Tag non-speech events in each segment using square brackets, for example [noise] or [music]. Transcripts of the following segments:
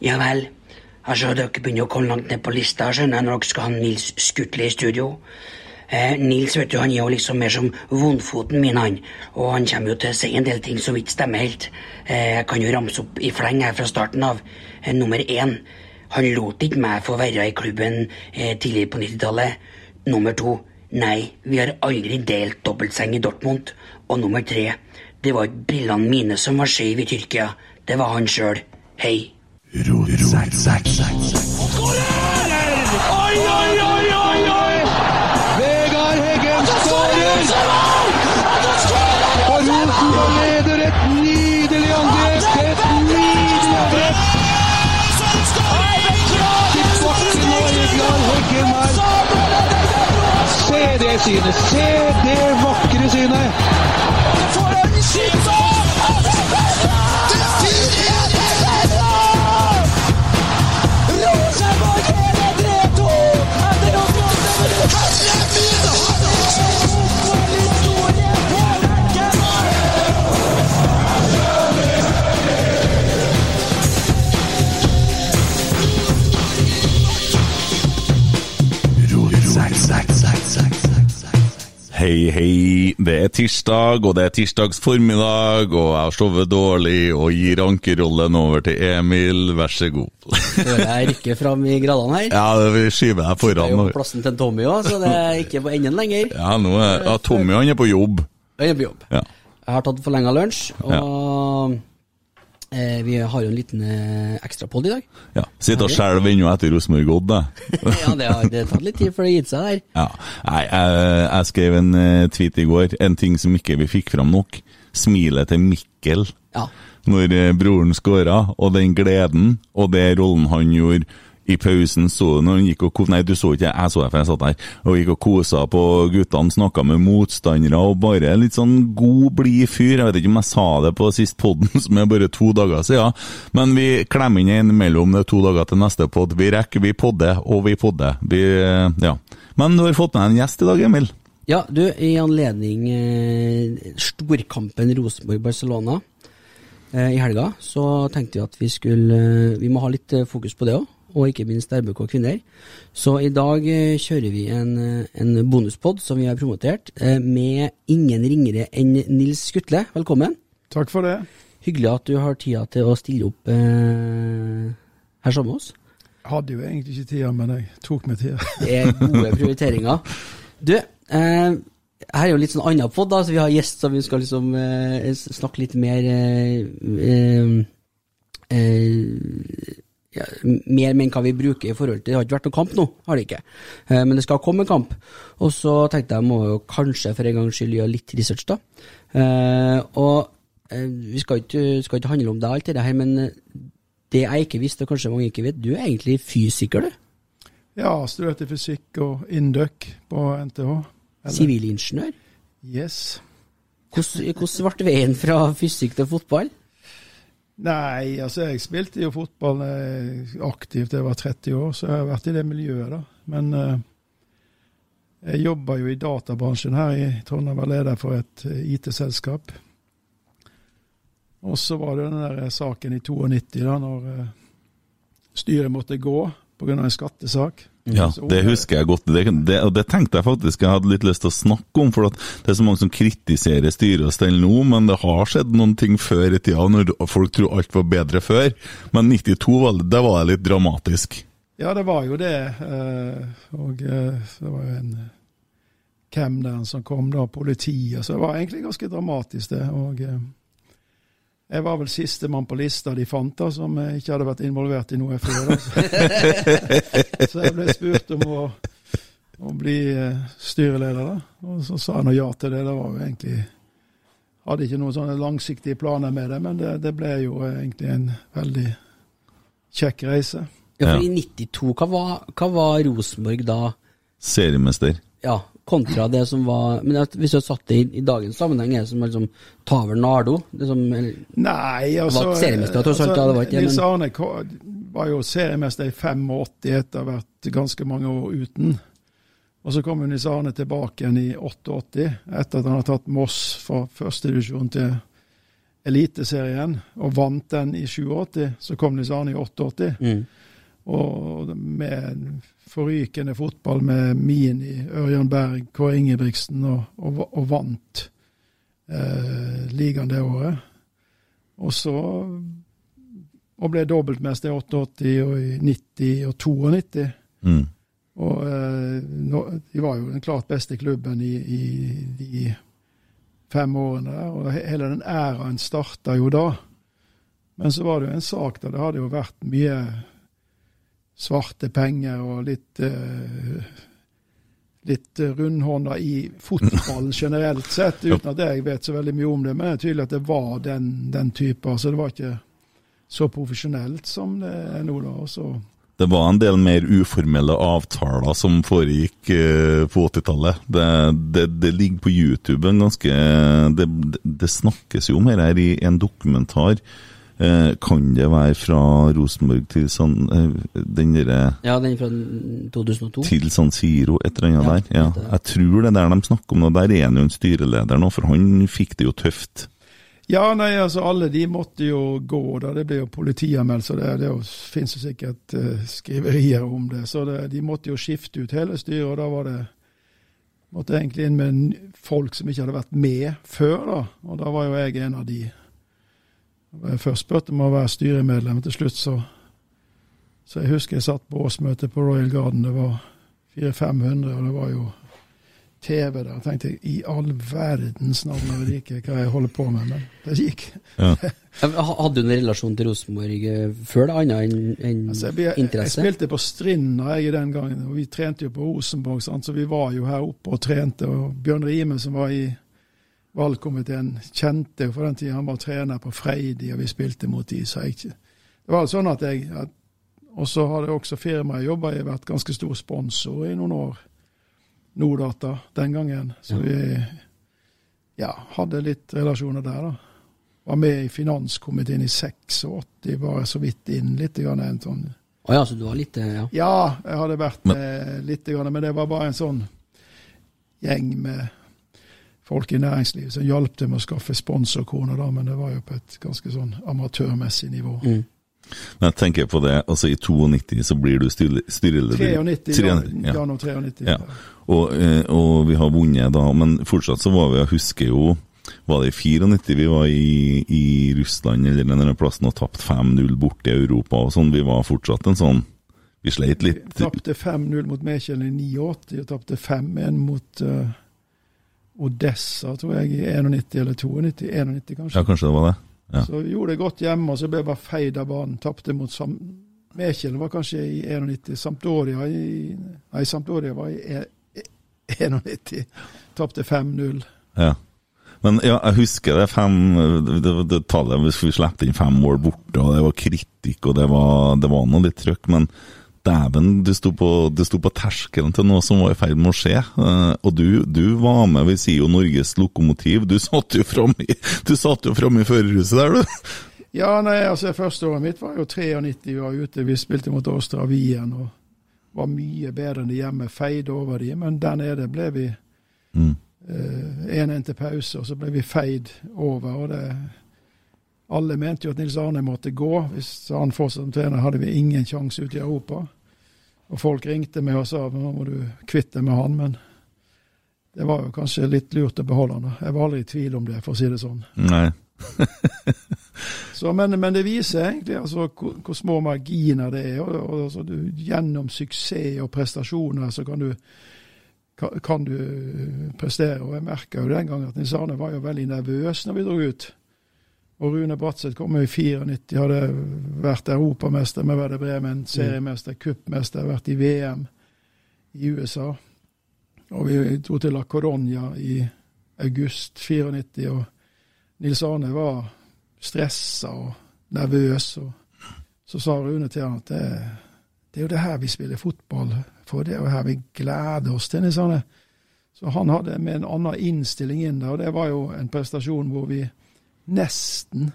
Ja vel. Altså, dere begynner å komme langt ned på lista, skjønner jeg, når dere skal ha Nils Skutle i studio. Eh, Nils vet du, han er jo liksom mer som vondfoten min, han. Og han kommer jo til å si en del ting som ikke stemmer helt. Eh, jeg kan jo ramse opp i fleng her fra starten av. Eh, nummer én. Han lot ikke meg få være i klubben eh, tidlig på 90-tallet. Nummer to. Nei, vi har aldri delt dobbeltseng i Dortmund. Og nummer tre. Det var ikke brillene mine som var skeive i Tyrkia. Det var han sjøl. Hei. Oi, oi, oi, oi, oi! Vegard Heggen skårer! Og Rosenborg leder et nydelig angrep! Et nydelig angrep! Til bakken Vegard Heggen her. Se det synet! Se det Hei, hei. Det er tirsdag, og det er tirsdags formiddag, og jeg har sovet dårlig og gir ankerrollen over til Emil. Vær så god. [laughs] Hører jeg rykker fram i gradene her. Ja, det vi skyver deg foran. Det er jo plassen til Tommy òg, så det er ikke på enden lenger. Ja, nå er ja, Tommy han er på jobb. Jeg er på jobb. Ja. Jeg har tatt forlenga lunsj, og eh, vi har jo en liten eh, ekstrapod i dag. ja. Sitter og skjelver ennå etter Rosenborg-Odd, det. [laughs] ja, det har det tatt litt tid før det har gitt seg der. Ja. Nei, jeg, jeg skrev en eh, tweet i går, en ting som ikke vi fikk fram nok. Smilet til Mikkel Ja. når eh, broren skåra, og den gleden, og det rollen han gjorde i pausen, så du når hun gikk og Nei, du så ikke, jeg så det, for jeg satt der. Og gikk og kosa på guttene, snakka med motstandere, og bare litt sånn god, blid fyr. Jeg vet ikke om jeg sa det på sist podden, [laughs] som er bare to dager siden, men vi klemmer inn mellom det to dager til neste podd. Vi rekker, vi podder, og vi podder. Vi, eh, ja. Men du har fått med en gjest i dag, Emil. Ja, du, i anledning eh, storkampen Rosenborg-Barcelona eh, i helga, så tenkte vi at vi skulle eh, Vi må ha litt eh, fokus på det òg, og ikke minst RBK kvinner. Så i dag eh, kjører vi en, eh, en bonuspod som vi har promotert, eh, med ingen ringere enn Nils Skutle. Velkommen. Takk for det. Hyggelig at du har tida til å stille opp eh, her sammen med oss. Hadde jo egentlig ikke tida, men jeg tok meg tida. [laughs] Det er gode prioriteringer. Du, eh, her er jo litt sånn annen podd, da, så vi har gjest som vi skal liksom eh, snakke litt mer eh, eh, ja, Mer menn hva vi bruker i forhold til Det har ikke vært noen kamp nå, har det ikke. Eh, men det skal komme en kamp. Og så tenkte jeg må jo kanskje for en gangs skyld gjøre litt research, da. Eh, og eh, vi skal ikke, skal ikke handle om det alt det her, men eh, det jeg ikke visste, og kanskje mange ikke vet, du er egentlig fysiker, du. Ja, studerte fysikk og Induc på NTH. Sivilingeniør. Yes. Hvordan ble veien fra fysikk til fotball? Nei, altså jeg spilte jo fotball eh, aktivt da jeg var 30 år, så jeg har vært i det miljøet, da. Men uh, jeg jobba jo i databransjen her i Trondheim, var leder for et eh, IT-selskap. Og så var det den der saken i 92, da, når uh, styret måtte gå pga. en skattesak. Ja, det husker jeg godt. Det, det, og det tenkte jeg faktisk jeg hadde litt lyst til å snakke om, for at det er så mange som kritiserer styret og stell nå, men det har skjedd noen ting før i tida, når folk tror alt var bedre før. Men 92, var, det- var litt dramatisk. Ja, det var jo det. eh, Og eh, det var jo en eh, Hvem der som kom da, politiet. Så det var egentlig ganske dramatisk, det. Og jeg var vel sistemann på lista de fant, da, som eh, ikke hadde vært involvert i noe før. Altså. [laughs] Så, jeg ble spurt om å, å bli eh, styreleder, da. Og så sa jeg nå ja til det. Det var jo egentlig Hadde ikke noen sånne langsiktige planer med det, men det, det ble jo eh, egentlig en veldig kjekk reise. Ja, for I 92, hva var, hva var Rosenborg da? Seriemester. Ja, kontra det som var Men hvis du hadde satt det i, i dagens sammenheng, er det som liksom Taver Nardo? Det som, eller, Nei, altså Var seriemester, tross alt, ja, det var ikke Nils Arne var jo seriemester i 85 etter å ha vært ganske mange år uten. Og så kom Nils Arne tilbake igjen i 88, etter at han har tatt Moss fra førstedivisjon til Eliteserien og vant den i 87. Så kom Nils Arne i 88. Mm. Og med forrykende fotball med Mini, Ørjan Berg, Kåre Ingebrigtsen, og, og, og vant eh, ligaen det året. Og så og ble dobbeltmester i 88 og i 90 og 92. Mm. Og eh, de var jo den klart beste klubben i, i de fem årene der, og hele den æraen starta jo da. Men så var det jo en sak der det hadde jo vært mye svarte penger og litt eh, litt rundhånda i fotballen generelt sett, uten at jeg vet så veldig mye om det. Men det er tydelig at det var den, den type. Altså det var ikke så profesjonelt som det er nå, da. Også. Det var en del mer uformelle avtaler som foregikk eh, på 80-tallet. Det, det, det ligger på YouTube en ganske det, det snakkes jo om her i en dokumentar. Eh, kan det være fra Rosenborg til San, eh, den derre Ja, den fra 2002. til San Siro, et eller annet Ja, der. Ja. Jeg tror det er der de snakker om noe, Der er han jo en styreleder nå, for han fikk det jo tøft. Ja, nei, altså alle de måtte jo gå, da. Det ble jo politianmeldelse, det, det finnes jo sikkert uh, skriverier om det. Så det, de måtte jo skifte ut hele styret, og da var det Måtte egentlig inn med folk som ikke hadde vært med før, da. Og da var jo jeg en av de. Jeg først spurte om å være styremedlem, til slutt så Så jeg husker jeg satt på årsmøte på Royal Garden, det var 400-500, og det var jo TV der. Jeg tenkte jeg, i all verdens navn og rike hva jeg holder på med, men det gikk. Ja. [laughs] Hadde du en relasjon til Rosenborg eh, før det, annet enn en Altså, jeg, jeg, jeg spilte på Strinda jeg den gangen, og vi trente jo på Rosenborg, sant? så vi var jo her oppe og trente. og Bjørn Rime, som var i valgkomiteen, kjente for den tida han var trener på Freidi, og vi spilte mot de, så jeg ikke Det var sånn at jeg at, Og så hadde også firmaet jeg jobba i, vært ganske stor sponsor i noen år. Nordata den gangen. Så vi ja, hadde litt relasjoner der, da. Var med i finanskomiteen i 86, bare så vidt inn litt. Grann, en sånn Å ja, så du var litt eh, Ja. ja, jeg hadde vært med litt, grann, men det var bare en sånn gjeng med folk i næringslivet som hjalp til med å skaffe sponsorkroner, da, men det var jo på et ganske sånn amatørmessig nivå. Mm. Men jeg tenker på det, altså i 92 så blir du styre- styreleder. 93, ja, ja. januar 93. Ja. Og, eh, og vi har vunnet da, men fortsatt så var vi, jeg husker jo Var det i 94 vi var i, i Russland eller den plassen og tapte 5-0 borte i Europa og sånn? Vi var fortsatt en sånn Vi sleit litt. Vi tapte 5-0 mot Mekjelen i 89, og tapte 5-1 mot eh, Odessa, tror jeg, i 91 eller 92. 91, kanskje. Ja, kanskje det var det? ja. Så gjorde det godt hjemme, og så ble jeg bare feid av banen. Tapte mot Sam Mekjelen var kanskje i 91. Sampdoria i Nei, Sampdoria var i e- e- 91. Tapte 5-0. Ja. Men ja, jeg husker det fem det, det, tallet vi slapp inn fem mål borte, og det var kritikk, og det var, det var noe litt trøkk, men dæven, du sto på, du sto på terskelen til noe som var i ferd med å skje. eh, og du, du var med, vi sier jo Norges lokomotiv. Du satt jo framme i, fram førerhuset der, du. Ja, nei, altså Første året mitt var jo 93, vi var ute. Vi spilte mot Åstra Wien og var mye bedre enn de hjemme. Feide over de, men der nede ble vi Mm. 1-1 til pause, og så ble vi feid over. og det Alle mente jo at Nils Arne måtte gå. Hvis han fortsatte som trener, hadde vi ingen sjanse ute i Europa. Og folk ringte meg og sa nå må du kvitte deg med han, men det var jo kanskje litt lurt å beholde han. Jeg var aldri i tvil om det, for å si det sånn. Nei. [laughs] Så, men, men det viser egentlig altså, hvor, hvor små marginer det er. Og, og, altså, du, gjennom suksess og prestasjoner så kan du, kan, kan du prestere. Og jeg merka jo den gangen at Nils Arne var jo veldig nervøs når vi dro ut. Og Rune Bratseth kom jo i 94, hadde vært europamester med Werder Bremen, seriemester, cupmester, vært i VM i USA. Og vi dro til La Coronia i august 94, og Nils Arne var stressa og nervøs. Og så sa Rune til han at det, det er jo det her vi spiller fotball for, det er jo her vi gleder oss til. Nils Arne. Så han hadde med en annen innstilling inn der, og det var jo en prestasjon hvor vi nesten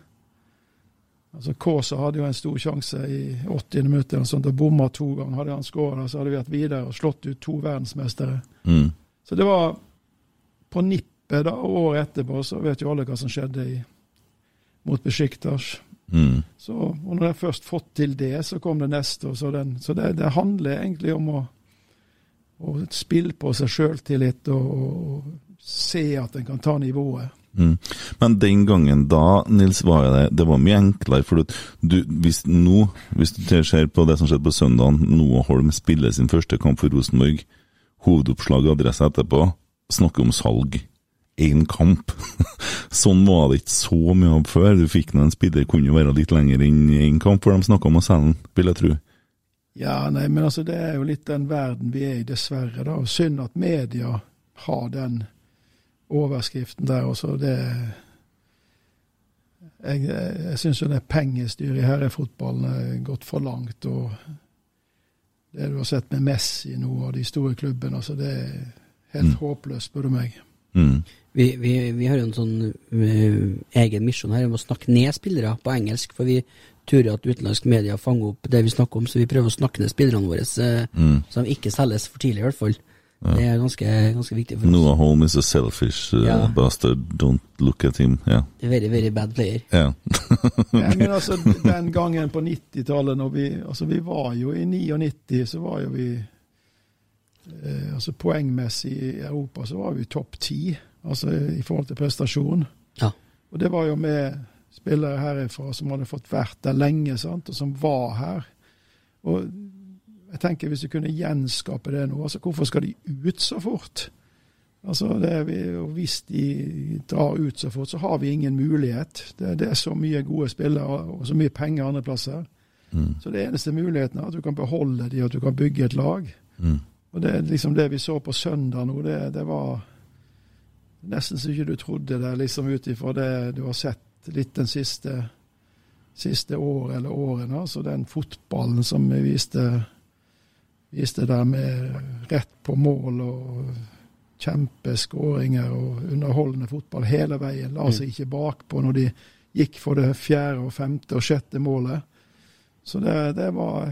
Altså Kaasa hadde jo en stor sjanse i 80 minutter og sånt, og bomma to ganger. Hadde han skåra, så hadde vi vært videre og slått ut to verdensmestere. Mm. Så det var på nippet, da, og året etterpå så vet jo alle hva som skjedde i mot Besjiktas. Mm. Så, og når jeg først fått til det, så kom det neste. Så den, så det, det handler egentlig om å, å spille på seg sjøltillit og, og se at en kan ta nivået. Mm. Men den gangen da, Nils, var det, det var mye enklere. For du, hvis nå, hvis du ser på det som skjedde på søndagen, Noah Holm spiller sin første kamp for Rosenborg, hovedoppslag og adresse etterpå, snakker om salg. Én kamp. [laughs] sånn var det ikke så mye av før. Du fikk nå en spiller kunne jo være litt lenger enn én kamp, for de snakka om å selge den, vil jeg tro. Ja, nei, men altså det er jo litt den verden vi er i, dessverre. da. Og Synd at media har den overskriften der. også. det Jeg, jeg syns jo det pengestyret i herrefotballen er gått for langt. og Det du har sett med Messi nå og de store klubbene, altså det er helt håpløst, spør du meg. Mm. Vi, vi, vi har jo en sånn uh, egen misjon her om å snakke ned spillere på engelsk, for vi turer at utenlandsk media fanger opp det vi snakker om, så vi prøver å snakke ned spillerne våre, uh, Mm. så de ikke selges for tidlig, i hvert fall. Det er ganske, ganske viktig for oss. Noah Holm is a selfish uh, Ja. bastard. Don't look at him. Yeah. Very, very bad player. ja. [laughs] Ja, men altså, den gangen på 90-tallet, når vi Altså, vi var jo i 99, så var jo vi eh, Altså poengmessig i Europa så var vi topp ti, altså i forhold til prestasjon. Ja. Og det var jo med spillere herifra som hadde fått vært der lenge, sant, og som var her. Og jeg tenker hvis du kunne gjenskape det nå, altså hvorfor skal de ut så fort? Altså det Hvis de drar ut så fort, så har vi ingen mulighet. Det, det er så mye gode spillere og så mye penger andre plasser. Mm. Så det eneste muligheten er at du kan beholde de, at du kan bygge et lag. Mm. Og det liksom det vi så på søndag nå, det, det var nesten så ikke du trodde det, liksom ut ifra det du har sett litt den siste, siste året eller årene. Altså den fotballen som vi viste, viste der med rett på mål og kjempeskåringer og underholdende fotball hele veien. La seg ikke bakpå når de gikk for det fjerde og femte og sjette målet. Så det, det var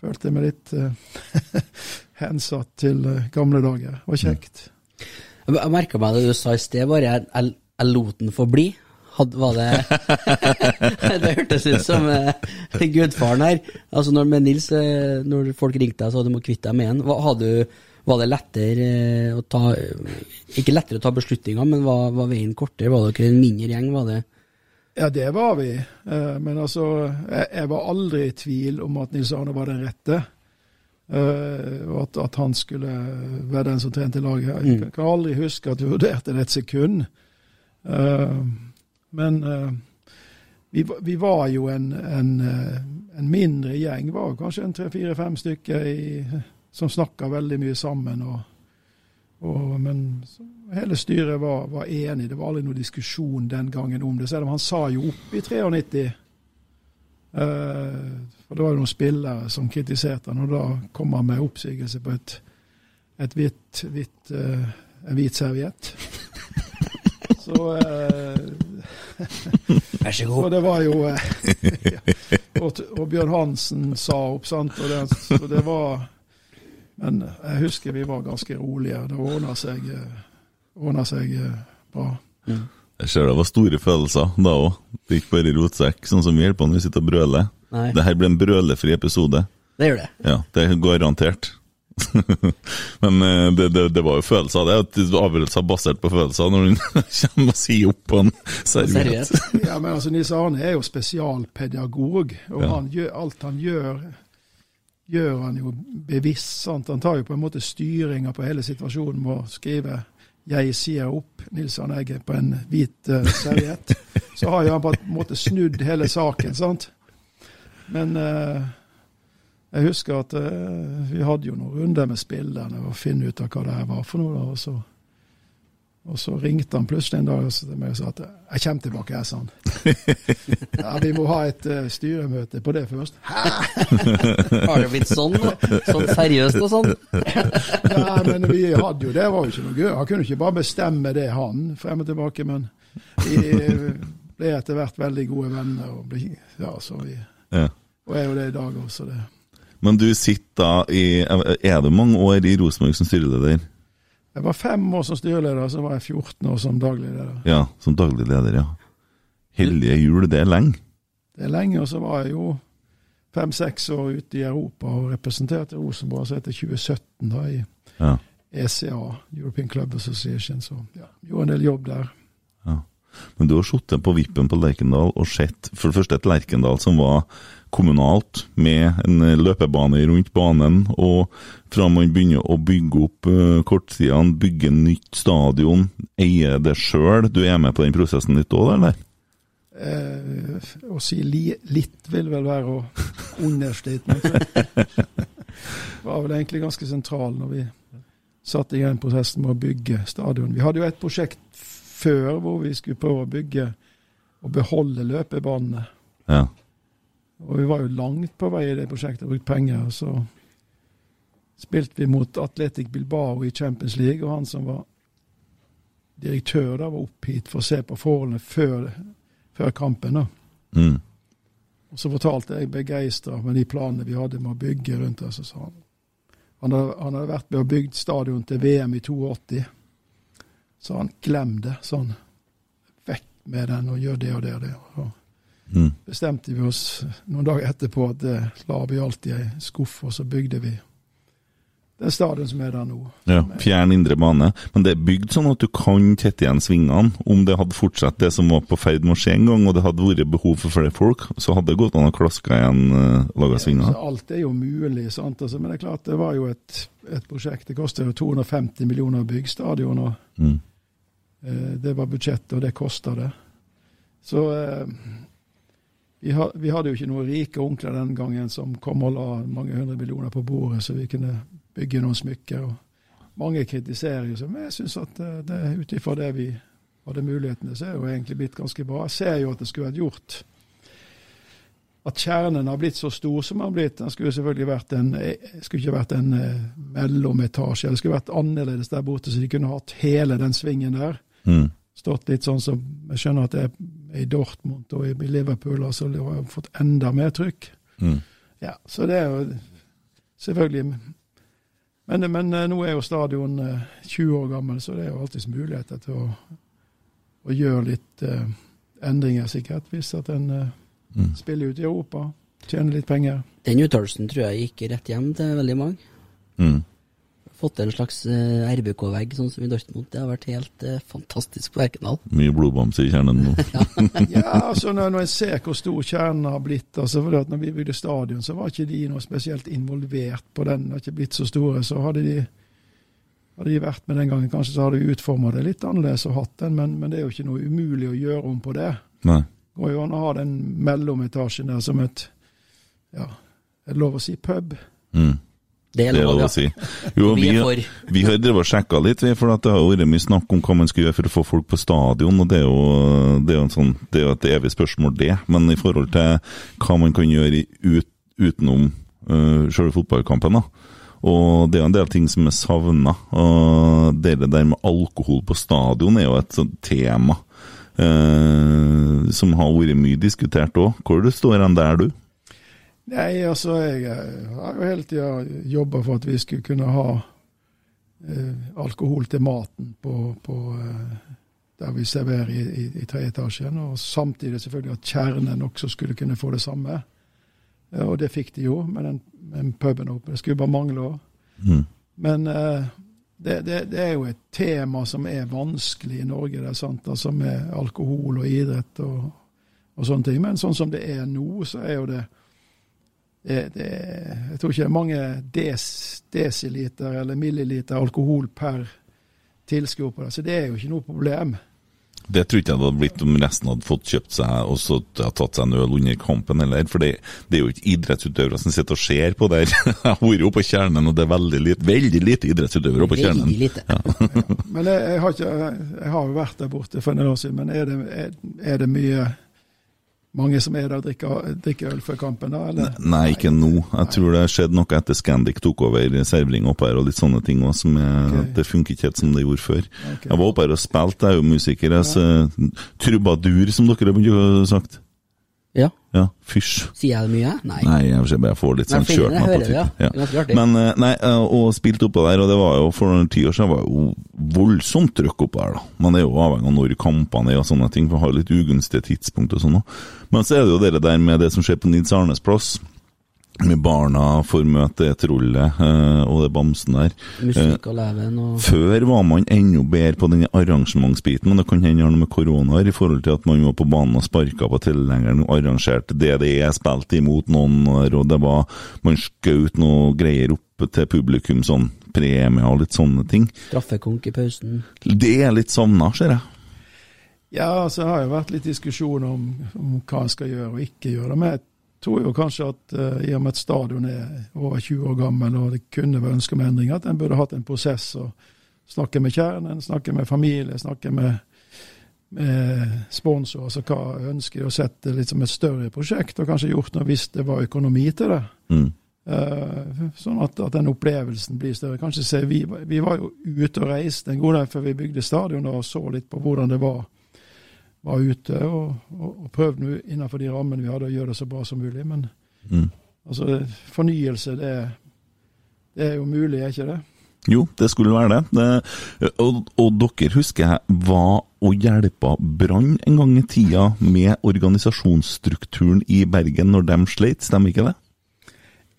Følte jeg meg litt eh, [laughs] hensatt til eh, gamle dager. Det var kjekt. Jeg, jeg merka meg det du sa i sted, bare jeg, jeg, jeg lot den få bli. Had, var det [laughs] Det hørtes ut som uh, gudfaren her. Altså når med Nils, uh, når folk ringte deg så du må kvitte deg med en, hva, du, var det lettere uh, å ta Ikke lettere å ta beslutninger, men var, var veien kortere? Var dere en mindre gjeng? Var det Ja, det var vi. Men altså, jeg, jeg var aldri i tvil om at Nils Arne var den rette. Eh, Og at, at han skulle være den som trente laget. Jeg kan- aldri huske at vi vurderte det et sekund. Eh, Men eh, vi, vi var jo en, en, eh, en mindre gjeng. var kanskje en tre-fire-fem stykker i, som snakka veldig mye sammen. og og, men hele styret var, var enig. Det var aldri noen diskusjon den gangen om det. Selv om han sa jo opp i 93. Eh, for det var jo noen spillere som kritiserte han, og da kom han med oppsigelse på et, et hvitt, hvitt, en hvit serviett. Så eh, Vær så [laughs] og det var jo eh, ja. [laughs] og, og Bjørn Hansen sa opp, sant. Og det, så det var Men jeg husker vi var ganske rolige. Det ordna seg, ordna ordnet seg bra. bra. Jeg ser det var store følelser da òg. Det gikk bare bare rotsekk, sånn som vi holder på når vi sitter og brøler. Dette Det her ble en brølefri episode. Det gjør det. Ja, det er garantert. [laughs] Men eh, det, det, det var jo følelser, det. at Avgjørelser basert på følelser når du [laughs] kommer og sier opp på en serviett. [laughs] Ja, men altså Nils Arne er jo spesialpedagog, og Ja. han gjør, alt han gjør, gjør han jo bevisst. sant? Han tar jo på en måte styringa på hele situasjonen med å skrive 'Jeg sier opp Nils Arne Egge' på en hvit uh, serviett. Så har jo han på en måte snudd hele saken, sant. Men eh, jeg husker at eh, vi hadde jo noen runder med spillerne og finne ut av hva det her var for noe. da, og så og så ringte han plutselig en dag til meg og sa at 'jeg kommer tilbake', jeg, sa han. [laughs] Ja, vi må ha et uh, styremøte på det først. [laughs] Har det blitt sånn? Sånn seriøst og sånn? [laughs] Ja, men vi hadde jo det, var jo ikke noe gøy. Han kunne ikke bare bestemme det, han, frem og tilbake. Men vi ble etter hvert veldig gode venner, og, ble, ja, så vi, Ja. og er jo det i dag også. det. Men du sitter da i Er det mange år i Rosenborg som styreleder? Jeg var fem år som styreleder, så var jeg 14 år som daglig leder. Ja, som daglig leder, ja. Hellige jul, det er lenge. Det er lenge, og så var jeg jo fem-seks år ute i Europa og representerte Rosenborg så etter 2017 da i Ja. ECA, European Club Association. Så ja, gjorde en del jobb der. Ja. Men du har sittet på vippen på Lerkendal og sett for det første et Lerkendal som var kommunalt, med en løpebane rundt banen, og fra man begynner å bygge opp uh, kortsidene, bygge nytt stadion, eie det sjøl. Du er med på den prosessen litt òg, eller? Eh, å si li, litt vil vel være å understate meg. var vel egentlig ganske sentral når vi satte i gang prosessen med å bygge stadion. Vi hadde jo et prosjekt før hvor vi skulle prøve å bygge og beholde løpebanene. Ja. Og vi var jo langt på vei i det prosjektet, brukt penger. og Så spilte vi mot Atletic Bilbao i Champions League, og han som var direktør da, var opp hit for å se på forholdene før, før kampen. da. Mm. Og Så fortalte jeg begeistra med de planene vi hadde med å bygge rundt oss. og så han, han, hadde, han hadde vært med og bygd stadion til VM i 82. Så han glem det. Sånn vekk med den og gjør det og det og det. Og Mm. bestemte vi oss noen dager etterpå at det la vi alltid i ei skuff, og så bygde vi den stadion som er der nå. Ja, Fjern indre bane. Men det er bygd sånn at du kan tette igjen svingene. Om det hadde fortsatt det som var på ferd med å skje en gang, og det hadde vært behov for flere folk, så hadde det gått an å klaske igjen uh, laga svinger. Så alt er jo mulig, sant? Altså, men det er klart det var jo et, et prosjekt. Det koster jo 250 millioner å bygge stadion, og Mm. eh, det var budsjettet, og det kosta det. Så eh, vi, ha, vi hadde jo ikke noen rike onkler den gangen som kom og la mange hundre millioner på bordet, så vi kunne bygge noen smykker. og Mange kritiserer jo, så, men jeg syns at eh, det, ut ifra det vi hadde mulighetene, så er det jo egentlig blitt ganske bra. Jeg ser jo at det skulle vært gjort at kjernen har blitt så stor som den har blitt. Den skulle selvfølgelig vært en, eh, skulle ikke vært en eh, mellometasje. Det skulle vært annerledes der borte, så de kunne hatt hele den svingen der. Mm. Stått litt sånn som Jeg skjønner at det er i Dortmund og i Liverpool, altså det har fått enda mer trykk. Mm. Ja, så det er jo selvfølgelig Men, men eh, nå er jo stadion eh, 20 år gammel, så det er jo alltids muligheter til å, å gjøre litt uh, endringer, sikkert, hvis at en uh, Mm. spiller ut i Europa, tjener litt penger. Den uttalelsen tror jeg gikk rett hjem til veldig mange. Mm. Fått til en slags eh, RBK-vegg, sånn som i Dortmund. Det har vært helt eh, fantastisk på Erkendal. Mye blodbamse i kjernen nå. [laughs] [laughs] Ja, altså når, når jeg ser hvor stor kjernen har blitt altså for at når vi bygde stadion, så var ikke de noe spesielt involvert på den. De har ikke blitt så store. Så hadde de, hadde de vært med den gangen, kanskje så hadde vi utforma det litt annerledes og hatt den, men, men det er jo ikke noe umulig å gjøre om på det. Nei. Det går jo an å ha den mellometasjen der som et ja, er det lov å si pub? Mm. Det er Det er lov, lov å si. Jo, Vi vi, vi har drevet og sjekka litt, for det har vært mye snakk om hva man skal gjøre for å få folk på stadion. og Det er jo, det er jo, en sånn, det er jo et evig spørsmål, det. Men i forhold til hva man kan gjøre ut, utenom uh, selve fotballkampen, da. Og det er en del ting som er savna. Det der med alkohol på stadion er jo et sånt tema Uh, som har vært mye diskutert òg. Hvor du står hen der, du? Nei, altså jeg eh, har jo hele tida jobba for at vi skulle kunne ha eh, alkohol til maten på, på eh, der vi serverer i, i, i etasjen. Og samtidig selvfølgelig at kjernen også skulle kunne få det samme. Eh, og det fikk de jo med den, den puben oppe. Det skulle bare mangle òg. Mm. Men eh, det, det, det er jo et tema som er vanskelig i Norge, det er sant, altså med alkohol og idrett og, og sånne ting. Men sånn som det er nå, så er jo det, det, det Jeg tror ikke det er mange des, desiliter eller milliliter alkohol per tilskuer på det, så det er jo ikke noe problem. Det tror ikke jeg det hadde blitt om resten hadde fått kjøpt seg og så hadde tatt seg en øl under kampen heller. For det, det er jo ikke idrettsutøvere som sitter og ser på der. [laughs] Jeg har vært oppe på kjernen, og det er veldig lite, veldig lite idrettsutøvere på kjernen. Veldig lite. [laughs] Men jeg, jeg, har ikke, jeg har jo vært der borte for en del år siden, men er det, er, er det mye mange som er der og drikker, drikker øl før kampen, da? Eller? Nei, ikke nå. Jeg tror det skjedde noe etter Scandic tok over servering oppe her, og litt sånne ting også, som er, Ok. Det funker ikke helt som det gjorde før. Okay. Jeg var oppe her og spilte, jeg er jo musiker. Jeg, så, trubadur, som dere har begynt å sagt. Ja. Ja, fysj. Sier jeg det mye? Nei. Nei, jeg får litt sånn kjørt meg på det, ja. Det. Men eh, nei, eh, og spilte oppå der, og det var jo for noen ti år siden var jo voldsomt trøkk oppå der, da. Man er jo avhengig av når kampene er og sånne ting, for å ha litt ugunstige tidspunkt og sånn òg. Men så er det jo det der med det som skjer på Nils Arnes plass. Med barna får møte det trollet eh, og det bamsen der. Musikk og leven og Før var man enda bedre på den arrangementsbiten, men det kan hende det har noe med korona i forhold til at man var på banen og sparka på tilhengeren og arrangerte DDE, spilte imot noen, der, og det var Man skjøt noe greier opp til publikum, sånn premie og litt sånne ting. straffekonk i pausen. Det er litt savna, ser jeg. Ja, altså, det har jo vært litt diskusjon om, om hva en skal gjøre og ikke gjøre. med jeg tror jo kanskje at uh, i og med at stadion er over 20 år gammel og det kunne være ønske om endringer, at en burde hatt en prosess og snakke med kjernen, snakke med familie, snakke med, med sponsor. Altså hva ønsker de å sette litt som et større prosjekt, og kanskje gjort noe hvis det var økonomi til det. Mm. Uh, sånn at, at den opplevelsen blir større. Kanskje se, vi, vi var jo ute og reiste en god del før vi bygde stadion og så litt på hvordan det var, var ute. Og, og, og prøvde innenfor de rammene vi hadde å gjøre det så bra som mulig. Men Mm. altså, fornyelse, det, det er jo mulig, er ikke det? Jo, det skulle være det. det og, og dere husker jeg var og hjelpa Brann en gang i tida med organisasjonsstrukturen i Bergen når de sleit, stemmer ikke det?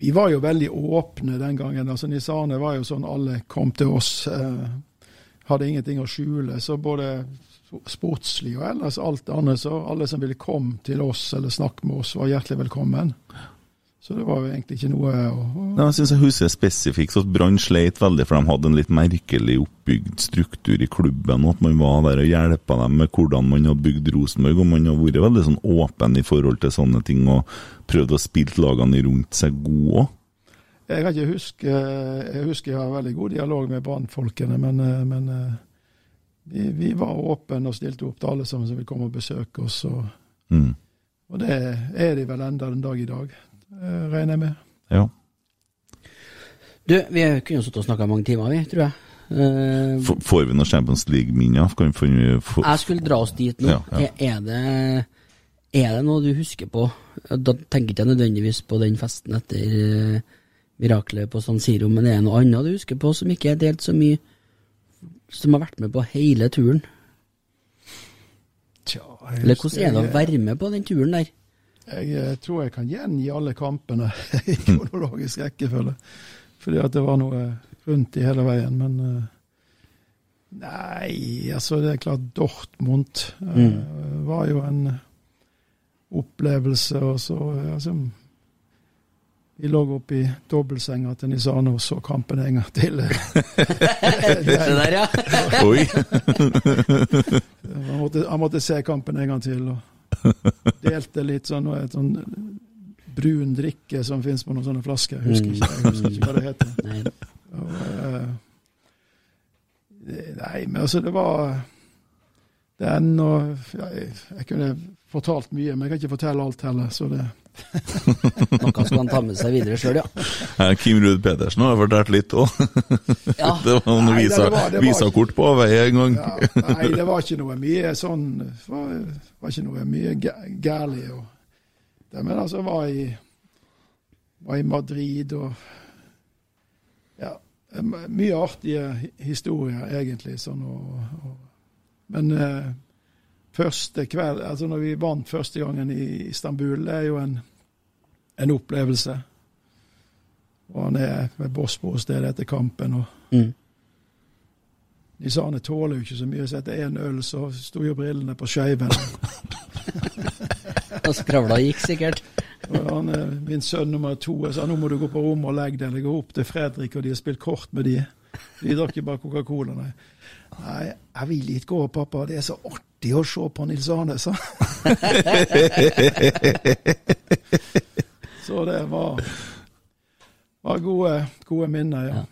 Vi var jo veldig åpne den gangen. altså Nisane var jo sånn alle kom til oss. Eh, hadde ingenting å skjule. Så både sportslig og ellers alt andre, så alle som ville komme til oss eller snakke med oss, var hjertelig velkommen. Så det var jo egentlig ikke noe å, å Nei, jeg synes jeg husker spesifikt at Brann sleit veldig, for de hadde en litt merkelig oppbygd struktur i klubben, og at man var der og hjelpa dem med hvordan man hadde bygd Rosenborg, og man har vært veldig sånn åpen i forhold til sånne ting, og prøvd å spille lagene rundt seg gode òg. Jeg Jeg husker jeg har veldig god dialog med brannfolkene, men, eh, men eh, vi, vi var åpne og stilte opp til alle sammen som ville komme og besøke oss. Og, Mm. og det er de vel enda den dag i dag, eh, regner jeg med. Ja. Du, vi kunne jo sittet og snakka mange timer, vi, tror jeg. Uh, Får vi noen Champions League-minner? Kan jeg skulle dra oss dit nå. Ja, ja. Er, er, det, er det noe du husker på? Da tenker ikke jeg nødvendigvis på den festen etter uh, miraklet på San Siro, men er det noe annet du husker på som ikke er delt så mye Som har vært med på hele turen? Tja, Eller hvordan er det å være med på den turen der? Jeg eh, tror jeg kan gjengi alle kampene [laughs] i kronologisk rekkefølge. Fordi at det var noe rundt i hele veien. Men eh, nei, altså det er klart Dortmund eh, var jo en opplevelse. Og så altså, Vi lå oppe i dobbeltsenga til Nisano og så kampen en gang til. [laughs] Det der, ja. [laughs] Oi! Han måtte, han måtte se kampen en gang til. og Delte litt sånn et sånn brun drikke som fins på noen sånne flasker. Jeg husker ikke, jeg husker ikke hva det heter. Og, eh, nei, men altså, det var den og ja, jeg, jeg kunne fortalt mye, men jeg kan ikke fortelle alt heller. Så det [laughs] Noe skal han ta med seg videre sjøl, ja. Kim Ruud Pedersen har fortalt litt òg. [laughs] ja. Det var noen Nei, det visa, var- det var- visakort på vei en gang. ja, Nei, det var ikke noe mye sånn Det var, var ikke noe mye gærlig. og det, Men altså, var i, var i Madrid og Ja. Mye artige historier, egentlig. sånn og, og Men eh, første kveld, altså når vi vant første gangen i Istanbul, det er jo en, en opplevelse. Og han er med Bosporus-stedet etter kampen. og Mm. Nisane tåler jo ikke så mye, så etter én øl så sto jo brillene på skeiven. [laughs] Og skravla gikk sikkert. Og han, er min sønn nummer to jeg sa nå må du gå på rommet og legge deg. Eller gå opp til Fredrik, og de har spilt kort med de. De drakk jo bare Coca-Cola. Nei. nei, jeg vil ikke gå, pappa. Det er så artig å se på Nils Arne, sa. [laughs] Så det var, var gode, gode minner, ja.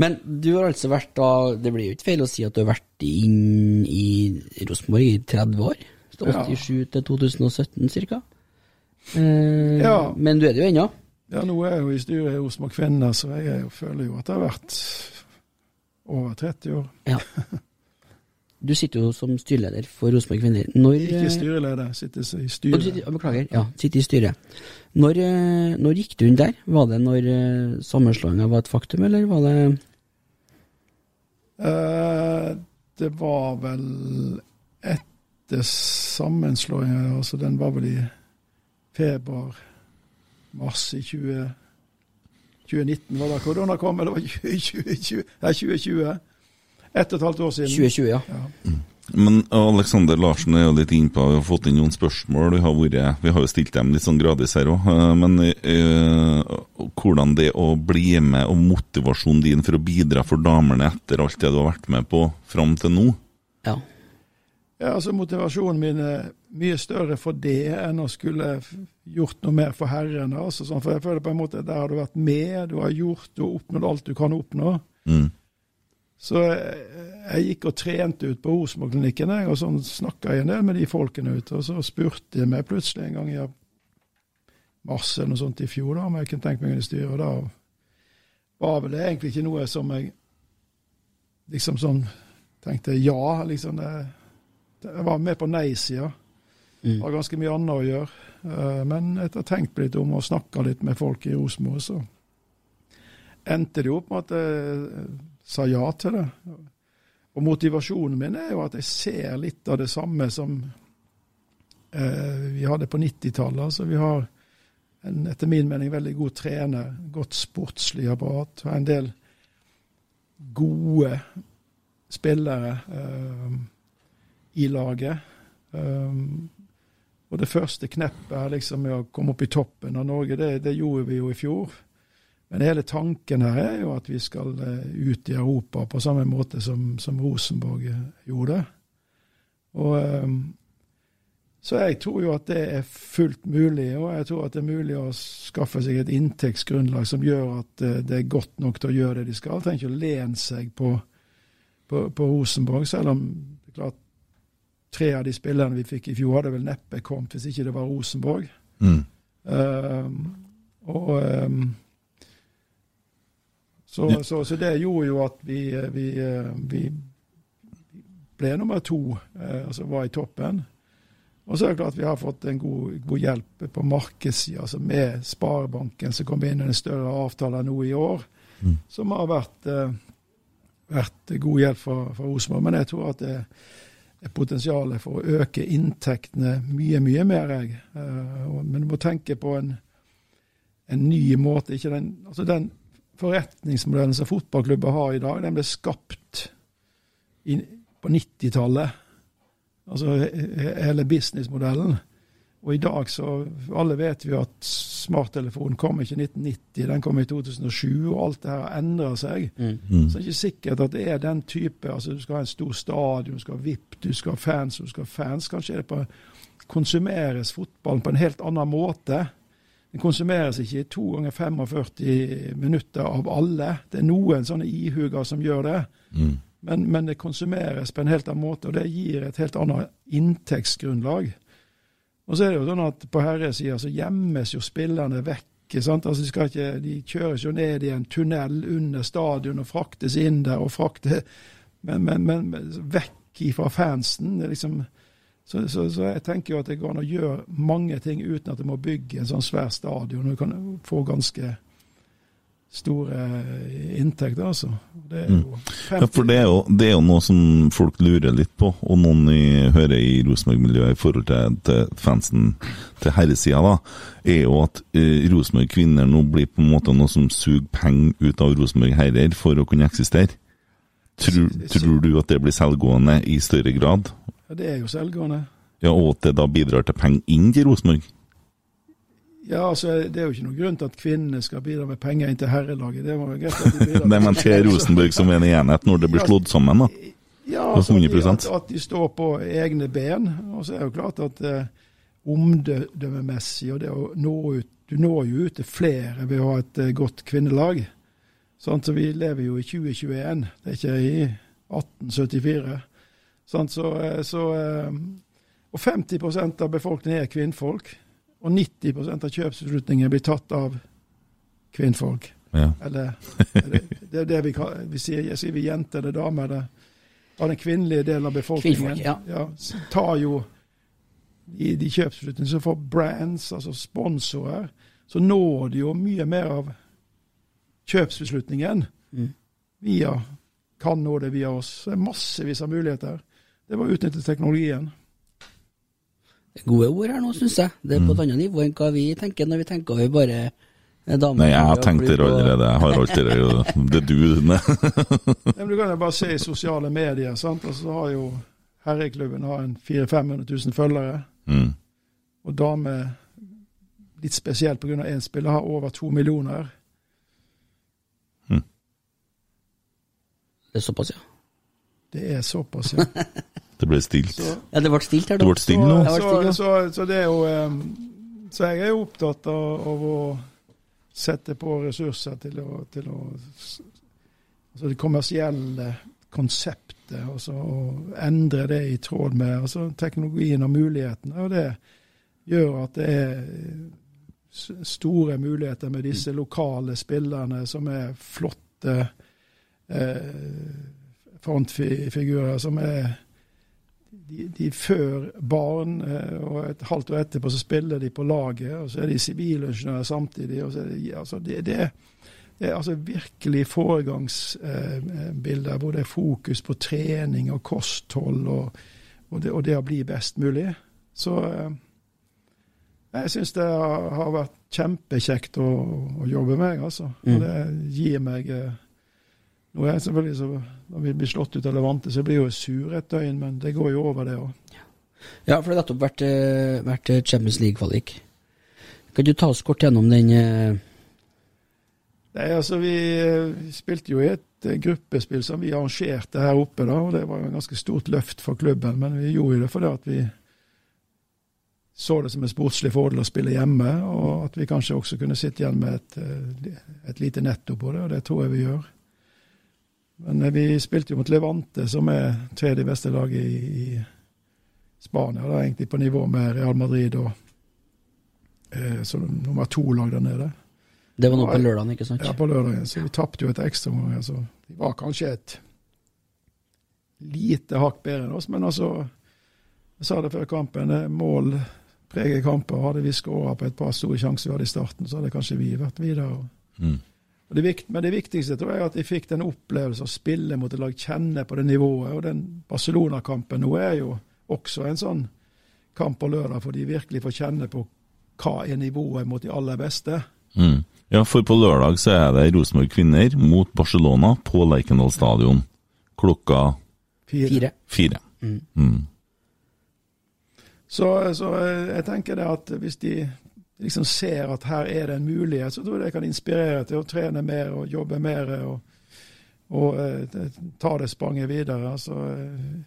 Men du har altså vært da Det blir jo ikke feil å si at du har vært inn i Rosenborg i 30 år? 87 Ja. 87 til 2017 ca. Eh, Ja. Men du er det jo ennå? Ja, nå er jeg jo i styret i Rosenborg Kvinner, så jeg er jo, føler jo at det har vært over 30 år. Ja. [laughs] Du sitter jo som styreleder for Rosenborg Kvinner. Når Ikke eh, styreleder, sitter i styret. sitter- Beklager. Ja, sitter i styret. Når, eh, når gikk du inn der? Var det når uh, sammenslåinga var et faktum, eller var det Eh, det var vel etter sammenslåinga, altså den var vel i februar-mars i 20, 2019, var det korona kom, eller var det 2020? Nei, 2020. Ett og et halvt år siden. 2020, ja. Ja. Men Alexander Larsen er jo litt innpå, vi har fått inn noen spørsmål. Vi har, vært, vi har jo stilt dem litt sånn gradvis her òg. Men øh, hvordan det å bli med, og motivasjonen din for å bidra for damene etter alt det du har vært med på fram til nå? ja. Ja, altså Motivasjonen min er mye større for det enn å skulle gjort noe mer for herrene. Altså, sånn, for jeg føler på en måte at Der har du vært med, du har gjort og oppnådd alt du kan oppnå. Mm. Så jeg, jeg gikk og trente ut på Osmo-klinikken, og sånn snakka jeg en del med de folkene ute. Og så spurte de meg plutselig en gang i mars eller noe sånt i fjor da, om jeg kunne tenke meg inn i styret. Og da var vel det egentlig ikke noe som jeg liksom sånn tenkte ja. liksom det, Jeg var med på nei-sida. Mm. var ganske mye annet å gjøre. Eh, Men etter å ha tenkt litt om og snakka litt med folk i Osmo, så endte det opp med at jeg sa ja til det. Og motivasjonen min er jo at jeg ser litt av det samme som eh, vi hadde på 90-tallet. Altså vi har en, etter min mening veldig god trener, godt sportslig apparat, og en del gode spillere eh, i laget. Um, og det første kneppet er liksom med å komme opp i toppen av Norge, det, det gjorde vi jo i fjor. Men hele tanken her er jo at vi skal eh, ut i Europa på samme måte som, som Rosenborg eh, gjorde. Og um, Så jeg tror jo at det er fullt mulig, og jeg tror at det er mulig å skaffe seg et inntektsgrunnlag som gjør at eh, det er godt nok til å gjøre det de skal. Trenger ikke å lene seg på, på, på Rosenborg, selv om det er klart tre av de spillerne vi fikk i fjor, hadde vel neppe kommet hvis ikke det var Rosenborg. Mm. Um, og um, så, så, så det gjorde jo at vi, vi, eh, vi ble nummer to, eh, altså var i toppen. Og så er det klart vi har fått en god, god hjelp på markedssida, altså med Sparebanken som kom inn i en større avtale nå i år, Mm. som har vært, eh, vært god hjelp for, for Rosenborg. Men jeg tror at det er potensialet for å øke inntektene mye, mye mer. Jeg. Eh, Men du må tenke på en, en ny måte. Den, altså den forretningsmodellen som fotballklubber har i dag, den ble skapt i, på 90-tallet. Altså hele businessmodellen. Og i dag så Alle vet vi at smarttelefonen kom ikke i 1990, den kom i 2007, og alt det her har endra seg. Mm. Så det er ikke sikkert at det er den type altså Du skal ha en stor stadion, du skal ha VIP, du skal ha fans, du skal ha fans. Kanskje er det på konsumeres fotballen på en helt annen måte. Den konsumeres ikke i to ganger 45 minutter av alle. Det er noen sånne ihuger som gjør det. Mm. Men, men det konsumeres på en helt annen måte, og det gir et helt annet inntektsgrunnlag. Og så er det jo sånn at på herresida så gjemmes jo spillerne vekk. Altså de, ikke, de kjøres jo ned i en tunnel under stadion og fraktes inn der og fraktes Men, men, men men vekk ifra fansen. Det er liksom, så, så, så jeg tenker jo at det går an å gjøre mange ting uten at du må bygge en sånn svær stadion. Du kan få ganske store inntekter, altså. Det er jo Ja, for det er, jo, det er jo noe som folk lurer litt på, og noen i, hører i Rosenborg-miljøet i forhold til, til fansen til herresida, da, er jo at eh, Rosenborg kvinner nå blir på en måte noe som suger penger ut av Rosenborg herrer for å kunne eksistere. Tror, tror du at det blir selvgående i større grad? Ja, det er jo selvgående. Ja, Og at det da bidrar til penger inn til Rosenborg? Ja, altså, Det er jo ikke noen grunn til at kvinnene skal bidra med penger inn til herrelaget. Det var jo greit at de bidrar [laughs] Nei, men til Rosenborg som en enhet når det blir slått sammen, da? Ja, altså, at, at de står på egne ben. Og så er det jo klart at eh, omdømmemessig og det å nå ut Du når jo ut til flere ved å ha et eh, godt kvinnelag. Sånn, så vi lever jo i 2021, det er ikke i 1874. Sånn, så, eh, så, eh, og 50% av befolkningen er kvinnfolk. Og 90% av kjøpsbeslutninger blir tatt av kvinnfolk. Ja. Eller eller det er det vi, vi sier. Jeg sier vi jenter eller damer. Det, av den kvinnelige delen av befolkningen, ja. ja. tar jo i de kjøpsbeslutningene som får brands, altså sponsorer, så når de jo mye mer av kjøpsbeslutningen Mm. via kan nå det via oss. Det er massevis av muligheter. Det var å utnytte teknologien. Gode ord her nå, syns jeg. Det er på et annet nivå enn hva vi tenker når vi tenker over bare damer. Nei, jeg har og tenkt det allerede. Jeg har alt det jo Det er du. Ne? [laughs] Men du kan jo bare se i sosiale medier. sant? Og så har jo herreklubben har en 400 000-500 000 følgere. Mm. Og damer, litt spesielt pga. én spiller, har over to millioner. Det er såpass, ja. Det er såpass, ja. [laughs] Det ble stilt. Så, Ja, det ble stilt her, Det da. ble stilt nå. Det så, så, så, så det er jo Så jeg er jo opptatt av, av å sette på ressurser til å, til å Altså det kommersielle konseptet, og så endre det i tråd med altså teknologien og mulighetene. Og det gjør at det er store muligheter med disse lokale spillerne som er flotte eh, frontfigurer som er de, de før barn, eh, og et halvt år etterpå så spiller de på laget, og så er de sivilingeniører samtidig. og så er det, altså det, det, det er altså virkelig foregangsbilder hvor det er fokus på trening og kosthold og, og, det, og det å bli best mulig. Så eh, jeg syns det har, vært kjempekjekt å, å jobbe med, altså. Mm. Og det gir meg eh, nå er jeg selvfølgelig så, Når vi blir slått ut av Levante, så blir jeg jo sur et døgn, men det går jo over, det òg. Ja, for det har nettopp vært, eh, vært eh, Champions League-kvalik. Kan du ta oss kort gjennom den eh, Nei, altså vi, vi spilte jo i et gruppespill som vi arrangerte her oppe, da, og det var jo en ganske stort løft for klubben. Men vi gjorde jo det fordi at vi så det som en sportslig fordel å spille hjemme, og at vi kanskje også kunne sitte igjen med et, et lite netto på det, og det tror jeg vi gjør. Men eh, vi spilte jo mot Levante, som er tredje beste lag i, i Spania, da, egentlig på nivå med Real Madrid og eh, som nummer to-lag der nede. Det var nå på lørdagen, ikke sant? Ja, på lørdagen. Så vi tapte jo et ekstraomgang. Altså. De var kanskje et lite hakk bedre enn oss, men altså Jeg sa det før kampen. er Mål preger kamper. Hadde vi skåra på et par store sjanser vi hadde i starten, så hadde kanskje vi vært videre. Mm. Det vikt, men det viktigste tror jeg er at de fikk den opplevelsen å spille mot et lag, kjenne på det nivået. Og den Barcelona-kampen nå er jo også en sånn kamp på lørdag, for de virkelig får kjenne på hva er nivået mot de aller beste. Mm. Ja, for på lørdag så er det Rosenborg kvinner mot Barcelona på Lerkendal stadion klokka Fire. fire. Mm. Mm. Så, så eh, jeg tenker det at hvis de liksom ser at her er det en mulighet, så tror jeg det kan inspirere til å trene mer og jobbe mer og, og eh, ta det spranget videre. Altså, eh,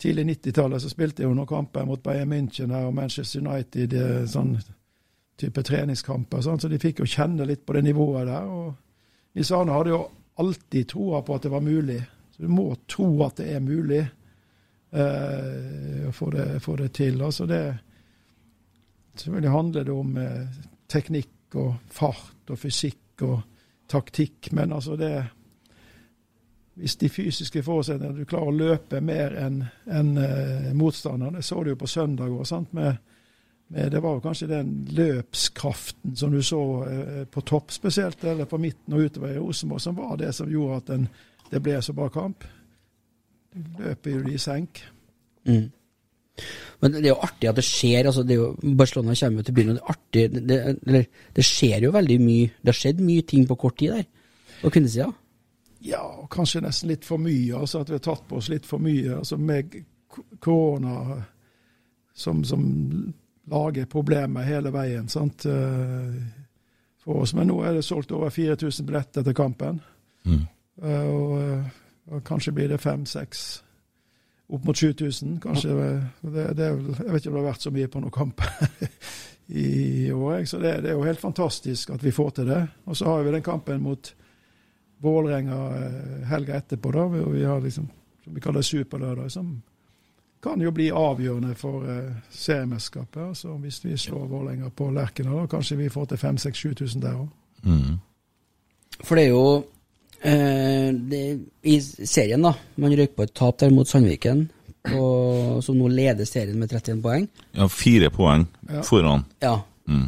tidlig 90-tallet så spilte jeg jo noen kamper mot Bayern München her og Manchester United, eh, sånn type treningskamper, sånn, så de fikk jo kjenne litt på det nivået der. og Nils Arne hadde jo alltid troa på at det var mulig. Så du må tro at det er mulig eh, å få det, få det til. Altså det, selvfølgelig handler det om eh, teknikk og fart og fysikk og taktikk, men altså det Hvis de fysiske forutsetningene Du klarer å løpe mer enn en, eh, motstanderen. Det så du jo på søndag òg, det var jo kanskje den løpskraften som du så eh, på topp spesielt, eller på midten og utover i Rosenborg, som var det som gjorde at den, det ble så bra kamp. Du løper jo de i senk. Mm. Men det er jo artig at det skjer. altså det er jo, Barcelona kommer jo til byen, og det er artig det, det, eller, det skjer jo veldig mye. Det har skjedd mye ting på kort tid der, på kvinnesida. Ja, og kanskje nesten litt for mye. altså At vi har tatt på oss litt for mye. altså Med korona som, som lager problemer hele veien sant, eh, for oss. Men nå er det solgt over 4000 billetter til kampen. Mm. Eh, Og, eh, og kanskje blir det 5000-6000. Opp mot 7000, kanskje. Det, det er jeg vet ikke om det har vært så mye på noen kamp [laughs] i år. Så det, det er jo helt fantastisk at vi får til det. Og så har vi den kampen mot Vålerenga eh, helga etterpå, da, vi har liksom, som vi kaller superlørdag, som kan jo bli avgjørende for eh, seriemesterskapet. Altså, hvis vi slår Vålerenga på Lerkendal, da kanskje vi får til 5000-7000 der òg. For det er jo Eh, det, I serien, da. Man røyk på et tap der mot Sandviken, og, som nå leder serien med 31 poeng. Ja, fire poeng foran. Ja.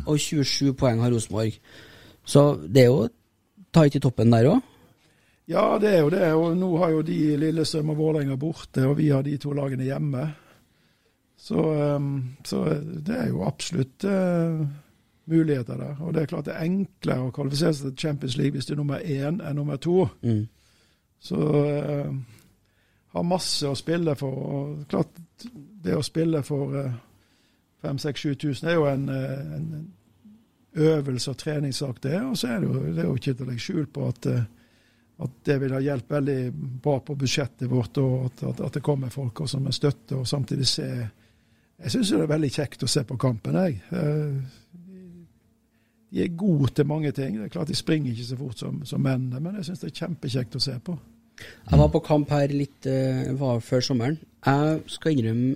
Og 27 poeng har Rosenborg. Så det er jo tight i toppen der òg. Ja, det er jo det. Og nå har jo de Lillestrøm og Vålerenga borte, og vi har de to lagene hjemme. Så, ehm, så det er jo absolutt eh, muligheter der. Og det er klart det er enklere å kvalifisere seg til Champions League hvis du er nummer én enn nummer to. Mm. Så eh, har masse å spille for. Og klart, det å spille for eh, 5000-7000 er jo en, eh, en øvelse og treningssak, det. Og så er det jo, det er jo ikke til å legge skjul på at, eh, at det vil ha hjulpet veldig bra på budsjettet vårt, og at, at, at det kommer folk som er støtte, og samtidig se Jeg syns det er veldig kjekt å se på kampen, jeg. Eh, De er gode til mange ting. Det er klart De springer ikke så fort som, som mennene, men jeg syns det er kjempekjekt å se på. Jeg var på kamp her litt uh, før sommeren. Jeg skal innrømme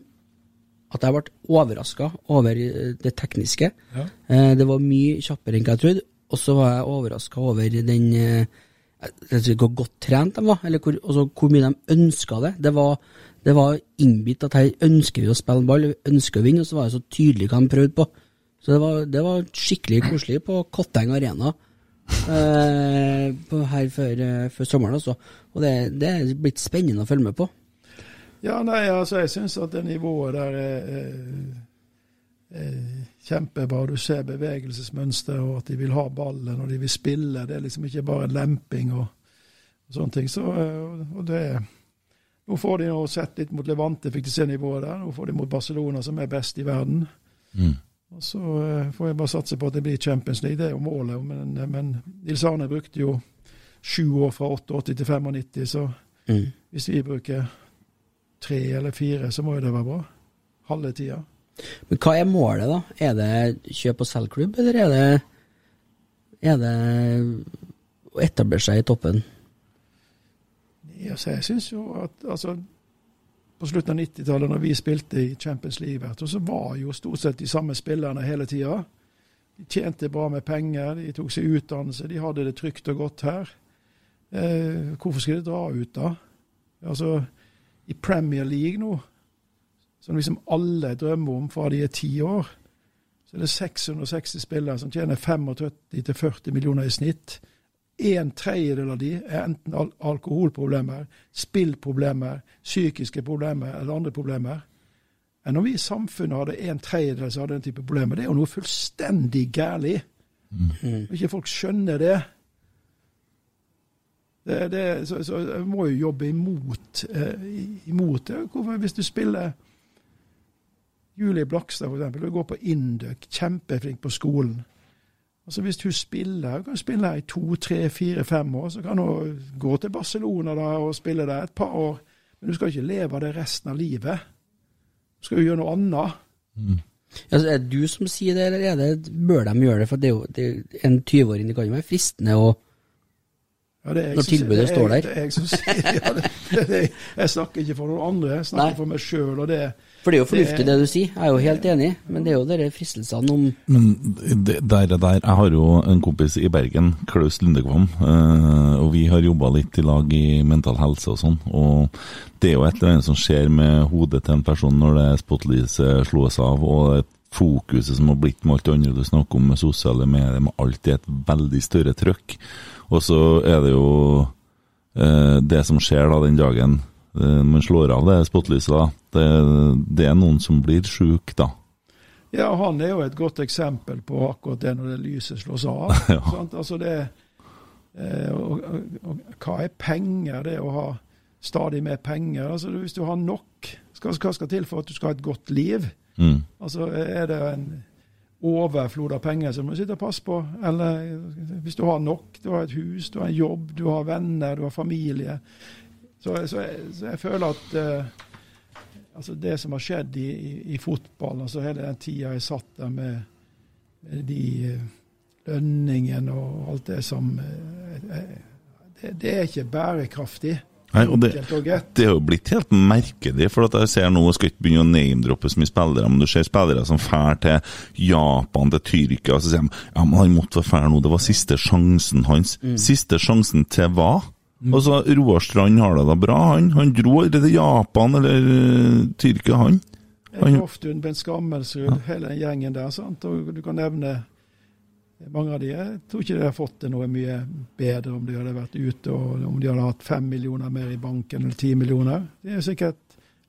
at jeg ble overraska over eh, det tekniske. Ja. Uh, det var mye kjappere enn jeg trodde. Og så var jeg overraska over den ikke Hvor godt trent de var, eller hvor, altså, hvor mye de ønska det. Det var, det var innbitt at her ønsker vi å spille ball, vi ønsker å vinne, og så var det så tydelig hva de prøvde på. Så det var, det var skikkelig koselig på Kotteng Arena eh, på, her før, eh, før sommeren. Også. Og det, det er blitt spennende å følge med på. Ja, nei, altså jeg syns at det nivået der er, er, er kjempebra. Du ser bevegelsesmønster, og at de vil ha ballen og de vil spille. Det er liksom ikke bare lemping og, og sånne ting. Så, eh, og det Nå får de nå sett litt mot Levante, fikk de se nivået der. Nå får de mot Barcelona, som er best i verden. Mm. Og Så eh, får jeg bare satse på at det blir Champions League, det er jo målet. Men, men Nils Arne brukte jo sju år fra 88 til 95, så Mm. hvis vi bruker tre eller fire, så må jo det være bra. Halve tida. Men hva er målet, da? Er det kjøp- og selgklubb, eller er det Er det å etablere seg i toppen? Altså, jeg syns jo at altså, På slutten av 90-tallet, når vi spilte i Champions League, år, så var jo stort sett de samme spillerne hele tida. De tjente bra med penger, de tok seg utdannelse, de hadde det trygt og godt her. Eh, hvorfor skal de dra ut, da? Altså, I Premier League nå, som liksom alle drømmer om fra de er ti år, så er det 660 spillere som tjener 35-40 millioner i snitt. En tredjedel av de er enten al alkoholproblemer, spillproblemer, psykiske problemer eller andre problemer. Men når vi i samfunnet hadde en tredjedel som hadde den type problemer, det er jo noe fullstendig gærlig. Og ikke folk skjønner det. det, det så, så jeg må jo jobbe imot, eh, imot det. Hvorfor, hvis du spiller Julie Blakstad, eksempel, du går på Induc, kjempeflink på skolen. Altså Hvis hun spiller, hun kan spille i to, tre, fire, fem år, så kan hun gå til Barcelona da og spille der et par år. Men hun skal ikke leve av det resten av livet. Hun skal jo gjøre noe annet. Altså, er det du som sier det, eller er det, bør de gjøre det? For det er jo det er en 20-åring, det kan jo være fristende å Ja, det jeg Når tilbudet sier- er- står der. Det er jeg som sier [laughs] ja, det, det, Jeg snakker ikke for noen andre, jeg snakker Nei. for meg sjøl. Og det For det er jo fornuftig Det- det du sier, jeg er jo helt enig, men det er jo de fristelsene om Men det, der, er der Jeg har jo en kompis i Bergen, Klaus Lundekvam, eh, og vi har jobba litt i lag i Mental Helse og sånn. Og det er jo et eller annet som skjer med hodet til en person når det spotlyset slås av, og fokuset som har blitt med alt det andre du snakker om med sosiale medier, med alt det er et veldig større trøkk. Og så er det jo eh, det som skjer da den dagen eh, man slår av det spotlyset, da. Det, det er noen som blir sjuk, da. Ja, han er jo et godt eksempel på akkurat det når det lyset slås av. [laughs] Ja. sant? Altså det, eh, og, og, og, hva er penger? Det å ha stadig mer penger. Altså Hvis du har nok, skal, hva skal til for at du skal ha et godt liv? Mm. Altså Er det en overflod av penger som du må sitte og passe på? Eller hvis du har nok, du har et hus, du har en jobb, du har venner, du har familie. Så, så, jeg, så jeg føler at uh, altså det som har skjedd i, i, i fotballen, altså hele den tida jeg satt der med, med de uh, lønningene og alt det som eh, eh, det, det er ikke bærekraftig. Nei, og det, det er jo blitt helt merkelig, for at jeg ser nå, jeg skal ikke begynne å name-droppe så mye spillere, men du ser spillere som drar til Japan, til Tyrkia, og så sier de ja, men han måtte være ferdig nå, det var siste sjansen hans. Siste sjansen til hva? Og så Roar Strand har det da bra, han. Han dro det Japan eller eh, Tyrkia, han? Han- Hoftun, Bent Skammelsrud, hele den gjengen der. sant? Og du kan nevne mange av de. Jeg tror ikke de har fått det noe mye bedre om de hadde vært ute, og om de hadde hatt fem millioner mer i banken eller ti millioner. De er sikkert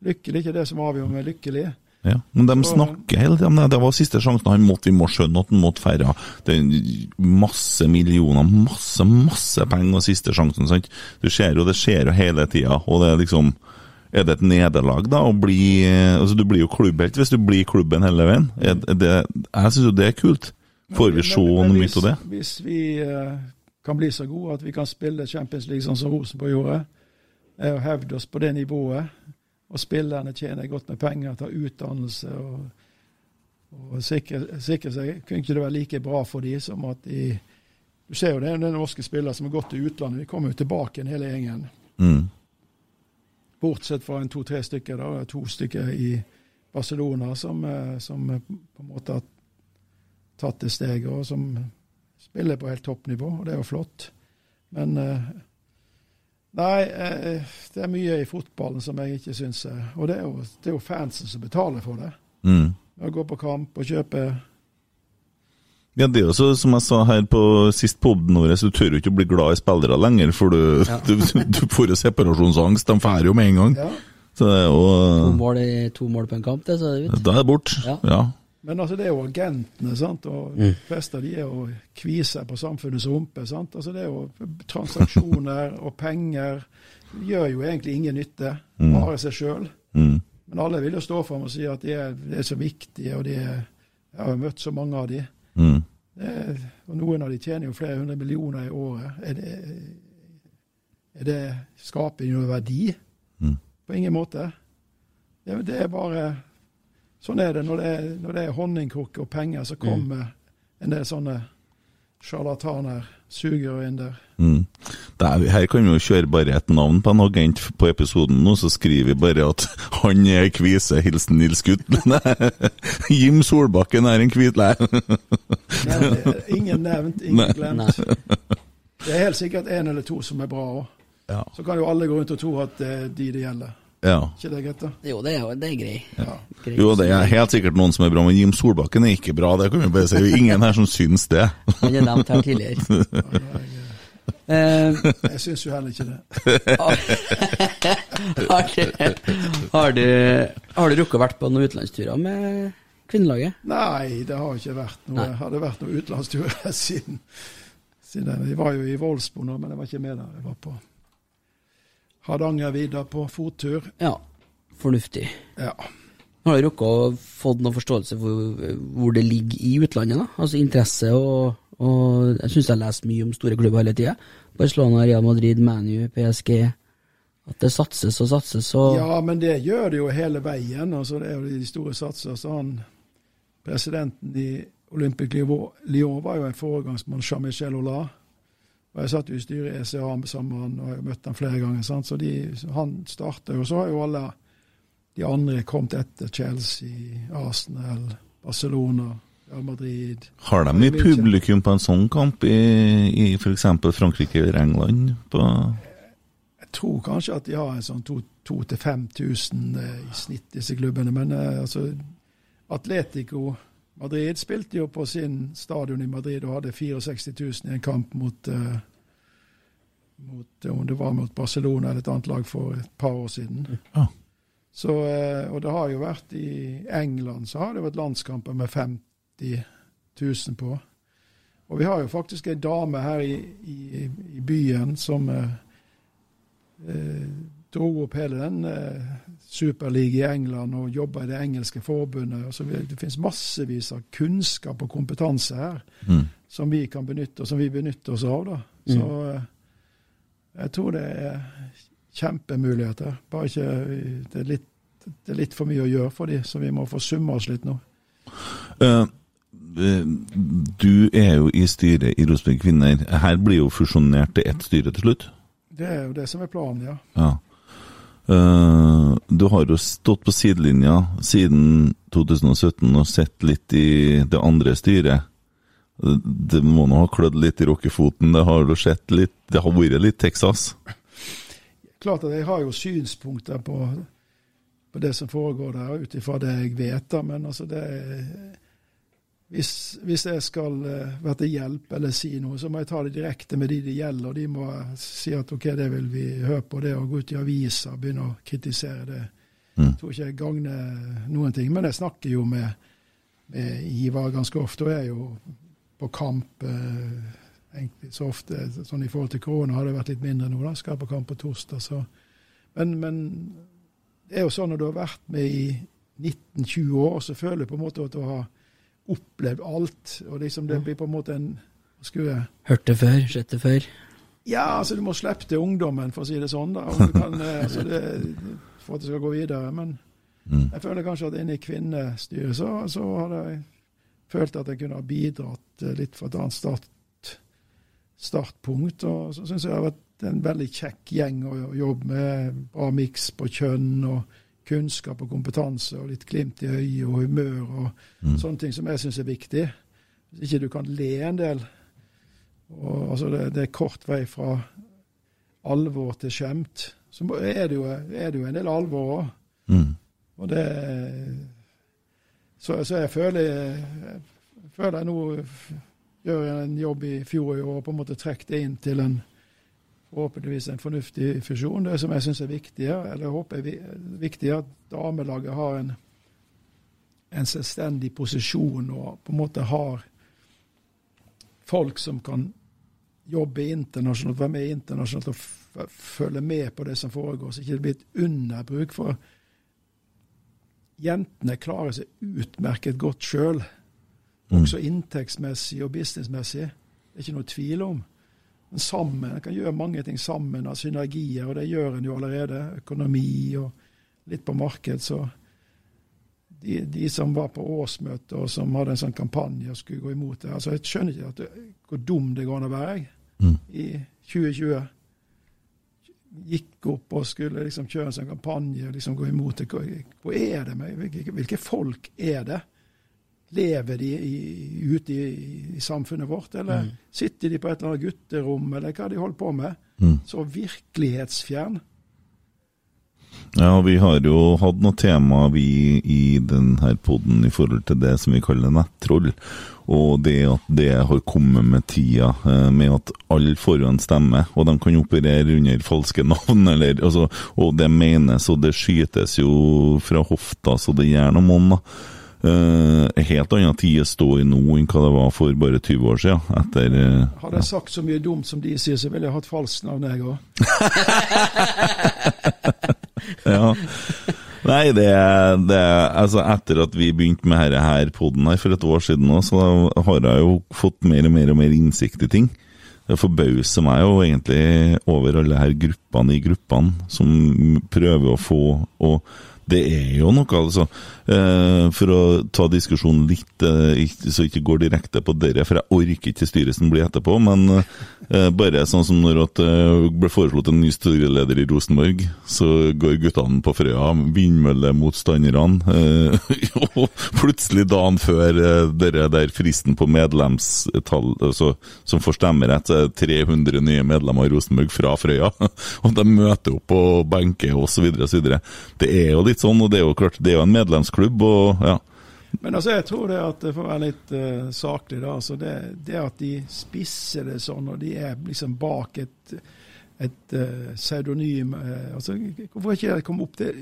lykkelige, ikke det som avgjør om er lykkelige. Ja, men de snakker hele. Nei, Det var siste sjansen. Han måtte, vi må skjønne at han måtte feire. Det er masse millioner, masse, masse penger og siste sjansen. sant? Du ser jo, det skjer jo hele tida, og det er liksom Er det et nederlag, da? Å bli altså Du blir jo klubbhelt hvis du blir klubben hele veien. Er det, jeg syns jo det er kult. Får vi se noe mye av det? Hvis vi eh, kan bli så gode at vi kan spille Champions League sånn som Rosenborg gjorde, og hevde oss på det nivået, og spillerne tjener godt med penger, tar utdannelse og, og sikrer, sikre seg, kunne ikke det være like bra for de som at de Du ser jo det, det er norske spillere som har gått til utlandet, de kommer jo tilbake igjen hele gjengen. Mm. Bortsett fra en to-tre stykker, da. To stykker i Barcelona som, eh, som på en måte har tatt det steget, og som spiller på helt toppnivå, og det er jo flott. Men eh, Nei, eh, det er mye i fotballen som jeg ikke syns er Og det er, jo, det er jo fansen som betaler for det. Mm. Å gå på kamp og kjøpe Ja, det er jo så, som jeg sa her på sist podden vår, så du tør jo ikke å bli glad i spillere lenger, for du, ja. [laughs] du, du får jo separasjonsangst. De drar jo med en gang. Ja. Så det er To mål, to mål på en kamp, det, så er det ut. Da er det bort. Ja. Ja. Men altså, det er jo agentene, sant? og Mm. de fleste av de er jo kviser på samfunnets rumpe. sant? Altså, det er jo transaksjoner og penger. gjør jo egentlig ingen nytte, Mm. bare seg sjøl. Mm. Men alle vil jo stå fram og si at de er, de er så viktige, og de er, jeg har jo møtt så mange av de. Mm. Det er, og noen av de tjener jo flere hundre millioner i året. Er det, er det skaper de noe verdi? Mm. På ingen måte. Det, det er bare Sånn er det når det er, når det er honningkrukke og penger, så kommer en del sånne sjarlataner, sugerør inn der. Mm. Det er, her kan vi jo kjøre bare et navn på en agent på episoden nå, så skriver vi bare at [laughs] han er kvise, hilsen Nils Gutten'. [laughs] Jim Solbakken er en hvit Nei. Ingen nevnt, ingen glemt. Nei. Det er helt sikkert en eller to som er bra òg. Ja. Så kan jo alle gå rundt og tro at det er de det gjelder. Ja. Ikke det, gutter? Jo, det er, jo- det er grei. Grei. Jo, det er helt sikkert noen som er bra, men Jim Solbakken er ikke bra. Det kan vi bare si. Det er jo ingen her som syns det. [laughs] Han er nevnt her tidligere. Eh, Jeg syns jo heller ikke det. [laughs] har, du, har, du, har du rukket å vært på noen utenlandsturer med kvinnelaget? Nei, det har ikke vært noe Nei. Har det vært noen utenlandsturer [laughs] siden, siden Vi var jo i Wolfsburg nå, men jeg var ikke med der. Jeg var på Hardangervidda på fottur. Ja, fornuftig. Ja. Har du rukket å fått noen forståelse for hvor det ligger i utlandet? da? Altså interesse og, og Jeg syns jeg lest mye om store klubber hele tida. Barcelona, Real Madrid, ManU, PSG. At det satses og satses og ja, men det gjør det jo hele veien. altså Det er jo de store satser. Så han, presidenten i Olympic Lyon var jo en foregangsmann, Jean-Michel Aulas. Og jeg satt jo i styret i ECA sammen med han, og jeg har møtt han flere ganger. sant? Så de, han starta jo, så har jo alle de andre kommet etter Chelsea, Arsenal, Barcelona, Real Madrid. Har de mye publikum på en sånn kamp i, i f.eks. Frankrike eller England? På Jeg tror kanskje at de har en sånn 2000-5000 eh, i snitt, disse klubbene. Men eh, altså Atletico Madrid spilte jo på sin stadion i Madrid og hadde 64 000 i en kamp mot, uh, mot Om det var mot Barcelona eller et annet lag for et par år siden. Ja. Så, uh, og det har jo vært i England så har det vært landskamper med 50 000 på. Og vi har jo faktisk ei dame her i, i, i byen som uh, eh, dro opp hele den eh, superliga i England og jobba i det engelske forbundet. Så det finnes massevis av kunnskap og kompetanse her Mm. som vi kan benytte, og som vi benytter oss av. da. Så eh, jeg tror det er kjempemuligheter. Bare ikke det er, litt, det er litt for mye å gjøre for dem, så vi må få summa oss litt nå. Eh, eh, du er jo i styret i Rosenborg Kvinner. Her blir jo fusjonert til ett styre til slutt. Det er jo det som er planen, ja. Ja. Eh, du har jo stått på sidelinja siden 2017 og sett litt i det andre styret. Det må nå ha klødd litt i rockefoten. Det har jo sett litt Det har vært litt Texas. Klart at jeg har jo synspunkter på, på det som foregår der, ut ifra det jeg vet, da, men altså det hvis, hvis, jeg skal uh, være til hjelp eller si noe, så må jeg ta det direkte med de det gjelder. og De må si at OK, det vil vi høre på. Det å gå ut i avisa og begynne å kritisere det, Mm. jeg tror ikke jeg gagner noen ting. Men jeg snakker jo med, med Ivar ganske ofte, og jeg er jo på kamp eh, egentlig så ofte. Sånn I forhold til korona har det vært litt mindre nå, da. Skal på kamp på torsdag, så men, men det er jo sånn når du har vært med i 19-20 år, så føler du på en måte at du har opplevd alt. Og liksom det blir på en måte en skulle Hørt det før, sett det før. ja, altså du må slippe til ungdommen, for å si det sånn. da. Kan, eh, [laughs] altså det, for at det skal gå videre. Men Mm. jeg føler kanskje at inne i kvinnestyret så, så hadde jeg følt at jeg kunne ha bidratt eh, litt fra et annet start, startpunkt. Og så syns jeg det har vært en veldig kjekk gjeng å jobbe med. Bra miks på kjønn og kunnskap og kompetanse og litt glimt i øyet og humør og Mm. sånne ting som jeg syns er viktig. Hvis ikke du kan le en del og, altså det, det er kort vei fra alvor til skjemt. Så er det jo, er det jo en del alvor òg. Mm. Og det Så, så jeg føler jeg føler jeg nå gjør jeg en jobb i fjor i år og på en måte trekk det inn til en forhåpentligvis en fornuftig fusjon. Det som jeg syns er viktig, eller håper er viktig, at damelaget har en, en selvstendig posisjon og på en måte har folk som kan jobbe internasjonalt, være med internasjonalt og følge med på det som foregår, så ikke det blir et underbruk. For jentene klarer seg utmerket godt sjøl, også inntektsmessig og businessmessig. Det er ikke noe tvil om. Men sammen, en kan gjøre mange ting sammen av synergier, og det gjør en jo allerede. Økonomi og litt på marked, så de, de som var på årsmøtet og som hadde en sånn kampanje og skulle gå imot det altså Jeg skjønner ikke det, hvor dum det går an å være jeg, Mm. i 2020. Gikk opp og skulle liksom kjøre en sånn kampanje og liksom gå imot det. Hvor, hvor er det hvilke, hvilke folk er det? Lever de i, ute i, i samfunnet vårt, eller sitter de på et eller annet gutterom, eller hva de holder på med? Mm. Så virkelighetsfjern. Ja, vi har jo hatt noe tema vi i denne poden i forhold til det som vi kaller nettroll. Og det at det har kommet med tida, eh, med at alle får en stemme, og de kan operere under falske navn, eller, altså, og det menes, og det skytes jo fra hofta så det gjør noe med da. Eh, helt annen tid å stå i nå enn hva det var for bare 20 år siden. Etter uh, Hadde jeg sagt så mye dumt som de sier, så ville jeg hatt falskt navn, jeg òg. [laughs] Ja. Nei, det, det Altså, etter at vi begynte med denne her poden her for et år siden nå, så har jeg jo fått mer og mer og mer innsikt i ting. Det forbauser meg jo egentlig over alle her gruppene i gruppene som prøver å få Og det er jo noe, altså. Eh, for å ta diskusjonen litt, eh, så ikke går direkte på dere, for jeg orker ikke styrelsen bli etterpå, men eh, bare sånn som når det ble foreslått en ny styreleder i Rosenborg, så går guttene på Frøya, vindmøllemotstanderne, [laughs] og plutselig dagen før dere der fristen på medlemstall, altså, som får stemmerett, så er det 300 nye medlemmer i Rosenborg fra Frøya, [laughs] og de møter opp på benke osv. osv. Det er jo litt sånn, og det er jo klart, det er jo en medlemsklubb, og ja. Men altså, jeg tror det at, for å være litt uh, saklig, da, altså det, det at de spisser det sånn, og de er liksom bak et, et uh, pseudonym uh, altså, Hvorfor ikke det komme opp? Det,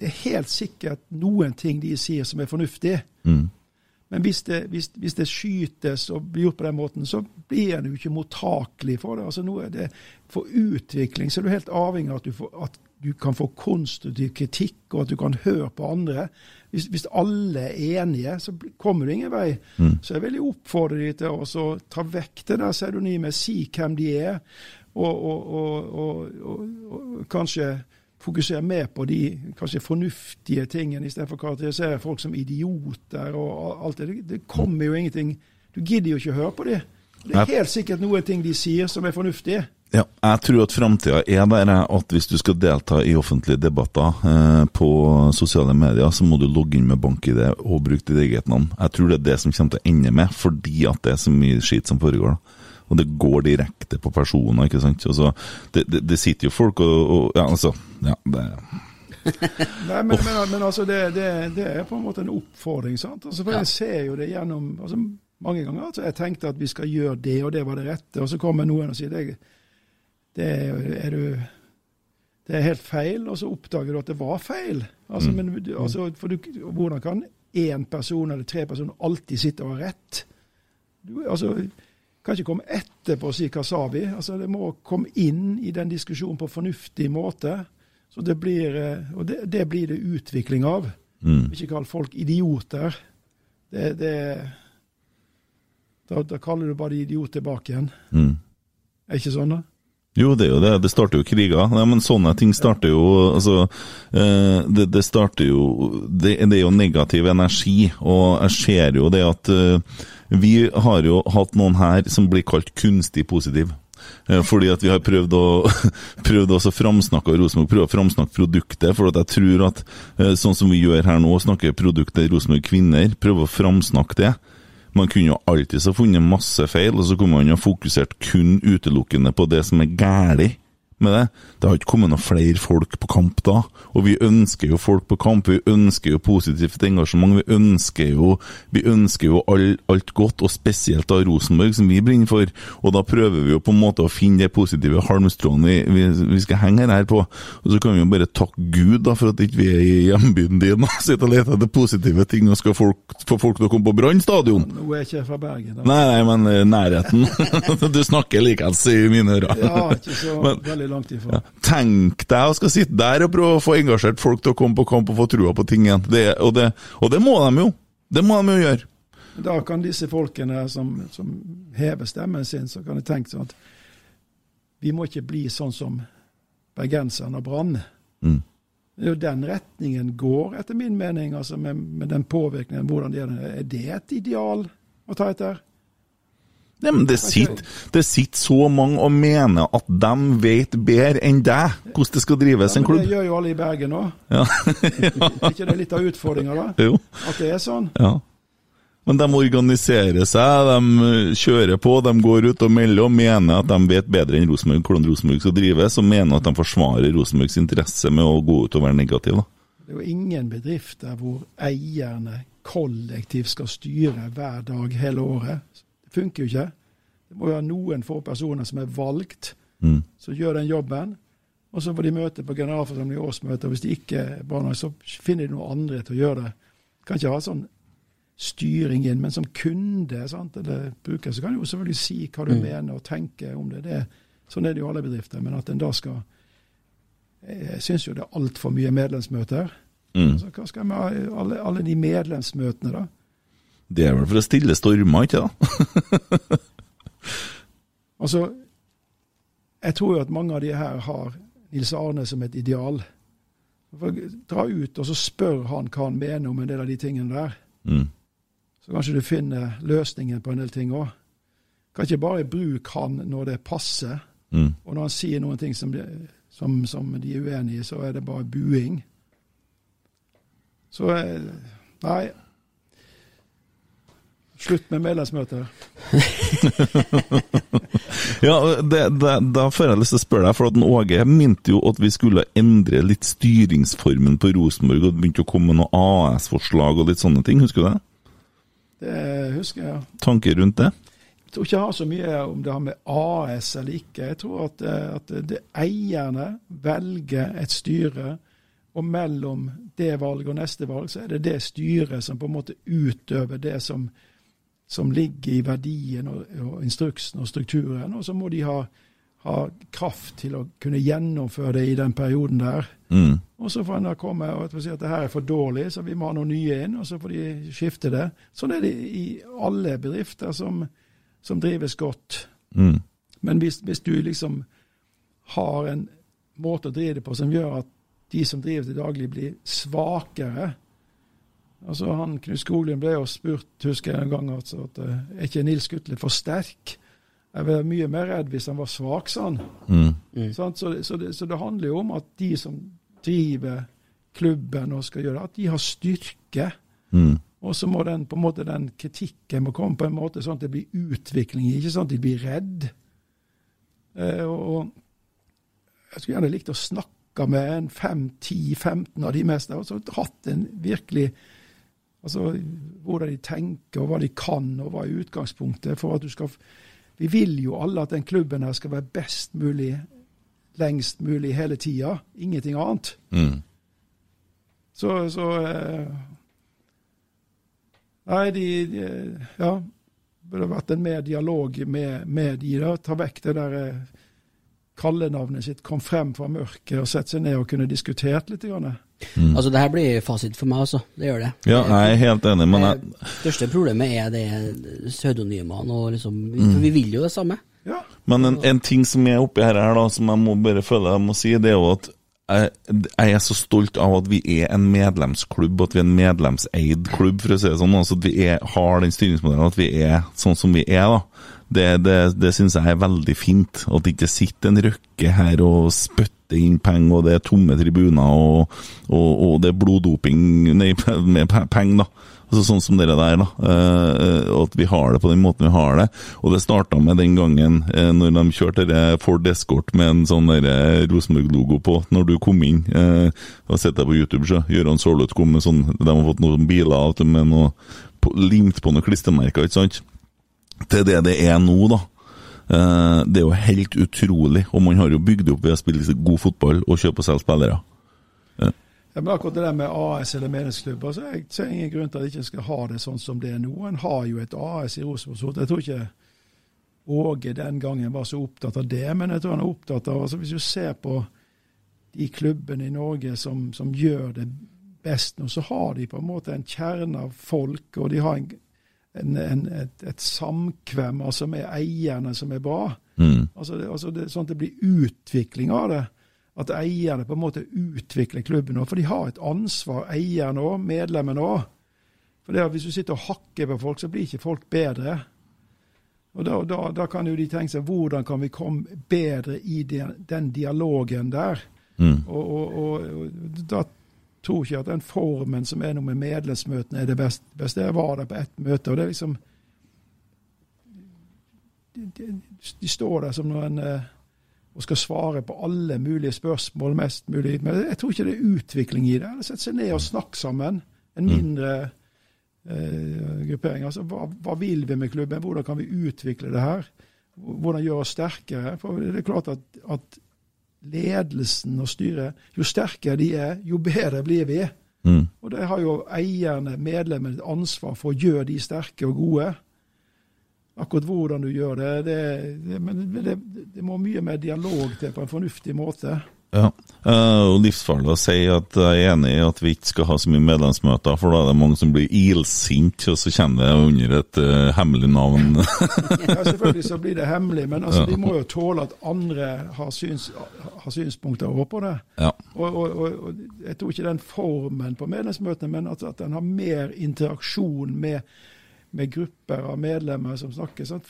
det er helt sikkert noen ting de sier som er fornuftig. Mm. Men hvis det, hvis, hvis det skytes og blir gjort på den måten, så blir en jo ikke mottakelig for det. Altså nå er det For utvikling så er du helt avhengig av at du, får, at du kan få konstruktiv kritikk, og at du kan høre på andre. Hvis, hvis alle er enige, så kommer du ingen vei. Så jeg vil oppfordre de til å ta vekk det der pseudonymet, si hvem de er, og, og, og, og, og, og kanskje fokusere mer på de kanskje fornuftige tingene, istedenfor å karakterisere folk som idioter og alt det. Det kommer jo ingenting Du gidder jo ikke å høre på dem. Det er helt sikkert noen ting de sier som er fornuftige. Ja, jeg tror at framtida er der at hvis du skal delta i offentlige debatter eh, på sosiale medier, så må du logge inn med bank-ID og bruke ditt eget navn. Jeg tror det er det som kommer til å ende med, fordi at det er så mye skit som foregår. da. Og det går direkte på personer, ikke sant. Altså, det, det, det sitter jo folk og, og Ja, altså. Ja, det, [laughs] Nei, men, men, men altså, det, det, det er på en måte en oppfordring. sant? Altså, for Jeg ser jo det gjennom altså, mange ganger. altså Jeg tenkte at vi skal gjøre det, og det var det rette. Og så kommer noen og sier det, det er du det er helt feil, og så oppdager du at det var feil. Altså, men, altså, du, Hvordan kan én person eller tre personer alltid sitte og ha rett? Du altså, kan ikke komme etterpå og si 'hva sa vi'? Altså, Det må komme inn i den diskusjonen på fornuftig måte. Så det blir, eh, og det, det blir det utvikling av. mm. Ikke kall folk idioter. Det, det da, da kaller du bare de idiot tilbake igjen. Mm. Er ikke sånn, da? Jo, det er jo det. Det starter jo kriger. Nei, men sånne ting starter jo Altså, eh, det, det starter jo det, det er jo negativ energi, og jeg ser jo det at eh, vi har jo hatt noen her som blir kalt kunstig positiv. Eh, Fordi at vi har prøvd å [laughs] prøvd å framsnakke Rosenborg, prøve å framsnakke produktet. For at jeg tror at sånn som vi gjør her nå, snakker produktet Rosenborg kvinner, prøve å framsnakke det. Man kunne jo alltid så funnet masse feil, og så kunne man jo fokusert kun utelukkende på det som er galt med det. Det har ikke kommet noen flere folk på kamp da, og vi ønsker jo folk på kamp. Vi ønsker jo positivt engasjement. Vi ønsker jo, vi ønsker jo all, alt godt, og spesielt da Rosenborg, som vi brenner for. Og da prøver vi jo på en måte å finne det positive halmstrået vi, vi, vi skal henge her på. Og så kan vi jo bare takke Gud da, for at ikke vi er i hjembyen din og sitter og leter etter positive ting og skal folk, få folk til å komme på Brann stadion. Nå er ikke fra Bergen. Da. Nei, nei, men eh, nærheten. [laughs] du snakker likeens i mine ører. Ja, ikke så Men- veldig langt ifra. Ja. Tenk deg å skal sitte der og prøve å få engasjert folk til å komme på kamp og få trua på ting igjen. Det, og, det, og det må de jo. Det må de jo gjøre. Da kan disse folkene som, som hever stemmen sin, så kan jeg tenke sånn at vi må ikke bli sånn som bergenserne og Brann. Mm. Det er jo den retningen går, etter min mening, altså med, med den påvirkningen. hvordan det Er Er det et ideal å ta etter? Nei, men det sitter, det sitter så mange og mener at de vet bedre enn deg hvordan det skal drives Ja, en men det gjør jo alle i Bergen nå. Ja. [laughs] Er ikke det litt av utfordringa, da? jo. At det er sånn? Ja. Men de organiserer seg, de kjører på, de går ut og melder og mener at de vet bedre enn Rosenborg hvordan Rosenborg skal drives, og mener at de forsvarer Rosenborgs interesse med å gå ut og være negativ. Da. Det er jo ingen bedrifter hvor eierne kollektivt skal styre hver dag hele året. Funker jo ikke. Det må jo være noen få personer som er valgt, Mm. som gjør den jobben. Og så får de møte på generalforsamling og årsmøte, og hvis de ikke er bra nok, så finner de noen andre til å gjøre det. Kan ikke ha sånn styring inn, men som kunde sant, eller bruker, så kan du jo selvfølgelig si hva du mener og tenke om det. det. Sånn er det jo alle bedrifter. Men at en da skal Jeg syns jo det er altfor mye medlemsmøter. Mm. Altså, hva skal vi ha alle, alle de medlemsmøtene, da? Det er vel for å stille stormer, ikke da? [laughs] Altså, jeg tror jo at mange av de her har Nils Arne som et ideal. Dra ut og så spør han hva han mener om en del av de tingene der. Mm. Så kanskje du finner løsningen på en del ting òg. Kan ikke bare bruke han når det passer. Mm. Og når han sier noen ting som de, som, som de er uenig i, så er det bare buing. Så eh, nei. Slutt med medlemsmøter. [laughs] Ja, det, det, Da får jeg lyst til å spørre deg, for at Åge minte jo at vi skulle endre litt styringsformen på Rosenborg, og det begynte å komme med noe AS-forslag og litt sånne ting, husker du det? Det husker jeg. Tanker rundt det? Jeg tror ikke jeg har så mye om det har med AS eller ikke. Jeg tror at, eh, at det eierne velger et styre, og mellom det valget og neste valg, så er det det styret som på en måte utøver det som, som ligger i verdien og, og instruksen og strukturen. Og så må de ha, ha kraft til å kunne gjennomføre det i den perioden der. Mm. Og så får en da komme og si at det her er for dårlig, så vi må ha noen nye inn, og så får de skifte det. Sånn er det i alle bedrifter som, som drives godt. Mm. Men hvis, hvis du liksom har en måte å drive det på som gjør at de som driver til daglig, blir svakere Altså han Knut Skoglund ble jo spurt, husker jeg en gang, altså, at eh, er ikke Nils Gutle for sterk? Jeg var mye mer redd hvis han var svak, sa han. Mm. Sant? Så, det, så, det, så det handler jo om at de som driver klubben og skal gjøre det, at de har styrke. Mm. Og så må den, på en måte, den kritikken må komme på en måte sånn at det blir utvikling, ikke sånn at de blir redd. Eh, og jeg skulle gjerne likt å snakke med en 5-10-15 av de mest, og så hatt en virkelig Altså hvordan de tenker, og hva de kan, og hva er utgangspunktet for at du skal Vi vil jo alle at den klubben her skal være best mulig, lengst mulig hele tida. Ingenting annet. Mm. Så, så eh, Nei, de, de Ja. Burde vært en mer dialog med, med de. da, Ta vekk det der eh, kallenavnet sitt, kom frem fra mørket og sette seg ned og kunne diskutert litt. Grann. Altså, det her blir fasit for meg, altså. Det gjør det. Ja, jeg er helt enig, men jeg, Det største problemet er det pseudonymene og liksom Mm. For vi vil jo det samme. Ja. Men en, en ting som er oppi her, her da, som jeg må bare føle jeg må si, det er jo at jeg, jeg er så stolt av at vi er en medlemsklubb, at vi er en medlemseid klubb, for å si det sånn. Altså at vi er, har den styringsmodellen, at vi er sånn som vi er. da. Det, det, det syns jeg er veldig fint. At det ikke sitter en røkke her og spytter inn penger, og det er tomme tribuner, og, og, og det er bloddoping nei, [laughs] med pe- penger, da. Altså Sånn som dere der, da. Og at vi har det på den måten vi har det. Og det starta med den gangen eh, når de kjørte Ford Escort med en sånn Rosenborg-logo på når du kom inn. Jeg har sett deg på YouTube, så. Gøran Sørloth kom med sånn De har fått noen biler med noe limt på noen klistremerker, ikke sant? Til det det er nå, da. Eh, det er jo helt utrolig. Og man har jo bygd opp ved å spille god fotball og kjøpe og selge spillere. Ja, men akkurat det der med AS eller medlemsklubber, så jeg ser ingen grunn til at de ikke skal ha det sånn som det er nå. En har jo et AS i Rosenborg. Jeg tror ikke Åge den gangen var så opptatt av det, men jeg tror han er opptatt av altså Hvis du ser på de klubbene i Norge som, som gjør det best nå, så har de på en måte en kjerne av folk, og de har en, en, en, et, et samkvem altså med eierne som er bra. Mm. Altså, det, altså det, sånn at det blir utvikling av det. At eierne på en måte utvikler klubben òg. For de har et ansvar, eierne òg, medlemmene òg. For det at Hvis du sitter og hakker på folk, så blir ikke folk bedre. Og Da, da, da kan jo de tenke seg hvordan kan vi komme bedre i den, den dialogen der. Mm. Og, og, og, og da tror ikke at den formen som er nå med medlemsmøtene, er det beste. Jeg var der på ett møte, og det er liksom De, de, står der som noen eh, og skal svare på alle mulige spørsmål mest mulig. Men jeg tror ikke det er utvikling i det. Sette seg ned og snakke sammen. En mindre eh, gruppering. Altså, hva, hva vil vi med klubben? Hvordan kan vi utvikle det her? Hvordan gjøre oss sterkere? For det er klart at, at ledelsen og styret, jo sterkere de er, jo bedre blir vi. Mm. Og det har jo eierne, medlemmene, et ansvar for å gjøre de sterke og gode. Akkurat hvordan du gjør det, det, det, men det, det må mye mer dialog til på en fornuftig måte. Ja, eh, og livsfarlig å si at jeg er enig i at vi ikke skal ha så mye medlemsmøter, for da er det mange som blir ilsinte, og så kommer det under et uh, hemmelig navn. [laughs] Ja, Selvfølgelig så blir det hemmelig, men altså, de må jo tåle at andre har, syns, har synspunkter over på det. ja. Og, og, og, og Jeg tror ikke den formen på medlemsmøtene, men at, at den har mer interaksjon med, med grupper av medlemmer som snakker. Sant?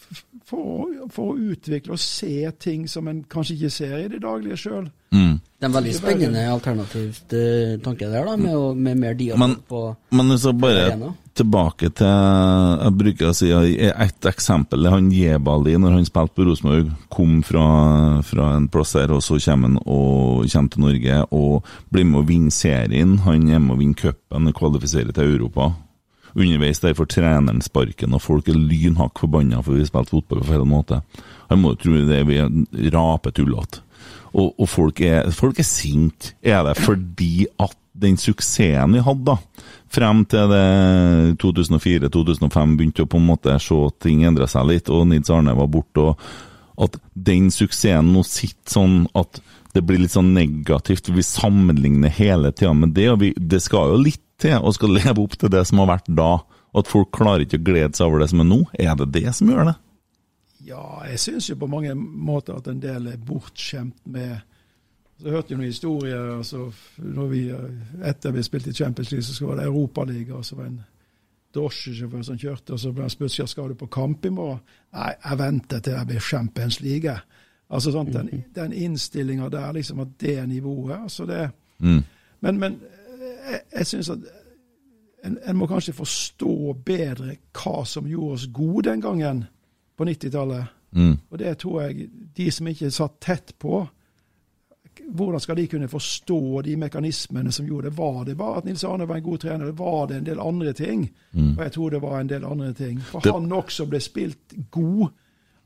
For, for å utvikle og se ting som en kanskje ikke ser i det daglige sjøl. Mm. Det er en veldig spennende alternativt eh, tanke der, da, med, å, med mer dialog Men- på Men så bare Arena. tilbake til Jeg bruker å si et eksempel. det er Han Jebali, når han spilte på Rosenborg, kom fra, fra en plass her, og så kommer han og kommer til Norge og blir med å vinne serien. Han er med å vinne cupen og kvalifiserer til Europa. Underveis der får treneren sparken, og folk er lynhakk forbanna for vi spilte fotball på feil måte. Han må jo tro det vi er rapetullete. Og, og folk er, folk er sinte. Er det fordi at den suksessen vi hadde, da, frem til det 2004-2005 begynte å på en måte se at ting endra seg litt, og Nids Arne var borte, og at den suksessen nå sitter sånn at det blir litt sånn negativt. Vi sammenligner hele tida med det, og vi, det skal jo litt til å skal leve opp til det som har vært da. Og at folk klarer ikke å glede seg over det som er nå. Er det det som gjør det? Ja, jeg syns jo på mange måter at en del er bortskjemt med så hørte jeg noen historier. altså når vi, Etter vi spilte i Champions League, så var det Europaliga. og så var det en drosjesjåfør som kjørte, og så ble han spurt skal skal du på kamp i morgen. Nei, jeg venter til jeg blir Champions League. Altså sånn, Den, den innstillinga der, liksom at det nivået. altså det, Mm. Men, men jeg, jeg syns at en, en må kanskje forstå bedre hva som gjorde oss gode den gangen på 90-tallet. Mm. Og det tror jeg de som ikke satt tett på, hvordan skal de kunne forstå de mekanismene som gjorde det? Var det bare at Nils Arne var en god trener, eller var det en del andre ting? Og jeg tror det var en del andre ting. For Det- han også ble spilt god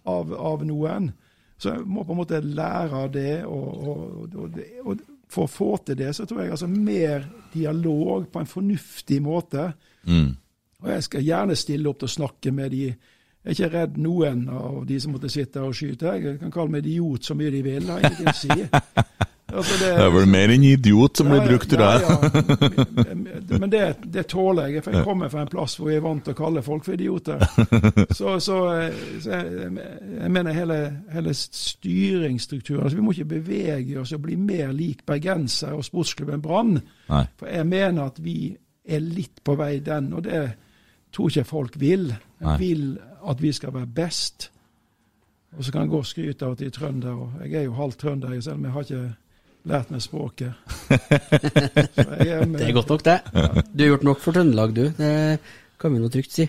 av, av noen. Så jeg må på en måte lære av det. Og, og, og, og for å få til det, så tror jeg altså mer dialog på en fornuftig måte. Mm. Og jeg skal gjerne stille opp til å snakke med de. Jeg er ikke redd noen av de som måtte sitte og skyte. Jeg kan kalle meg idiot så mye de vil, har ingenting å si. [laughs] Altså, Det er vel mer enn idiot som blir Ja, brukt, tror jeg. Ja. [laughs] Men det, det tåler jeg, for jeg kommer fra en plass hvor jeg er vant til å kalle folk for idioter. [laughs] Så, så, så jeg, jeg mener hele, hele styringsstrukturen altså Vi må ikke bevege oss og bli mer lik bergensere og sportsklubben Brann. For jeg mener at vi er litt på vei den, og det tror ikke folk vil. Jeg vil at vi skal være best. Og så kan jeg gå og skryte av at de er trønder. Jeg er jo halvt trønder, selv om jeg har ikke lært meg språket. [laughs] Det er godt nok, det. Du har gjort nok for Trøndelag, du. Det kan vi nå trygt si.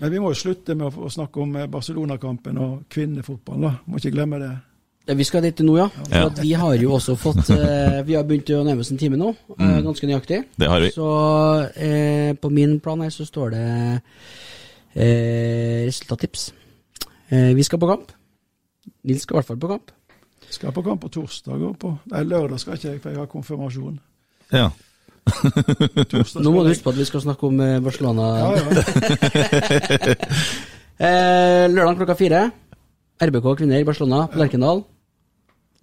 Men vi må jo slutte med å, snakke om eh, Barcelona-kampen og kvinnefotball. da. Må ikke glemme det. Ja, Vi skal dit nå, ja. For Ja. at vi har jo også fått [laughs] eh, Vi har begynt å nærme oss en time nå, eh, ganske nøyaktig. Det har vi. Så eh, på min plan her så står det eh, resultattips. Eh, vi skal på kamp. Nils skal i hvert fall på kamp. Skal på kamp på torsdag og på Nei, lørdag skal ikke jeg, for jeg har konfirmasjon. Ja. [laughs] Nå må du huske på at vi skal snakke om eh, Barcelona. Ja, ja. [laughs] Eh, lørdag klokka fire. RBK kvinner Barcelona på Lerkendal.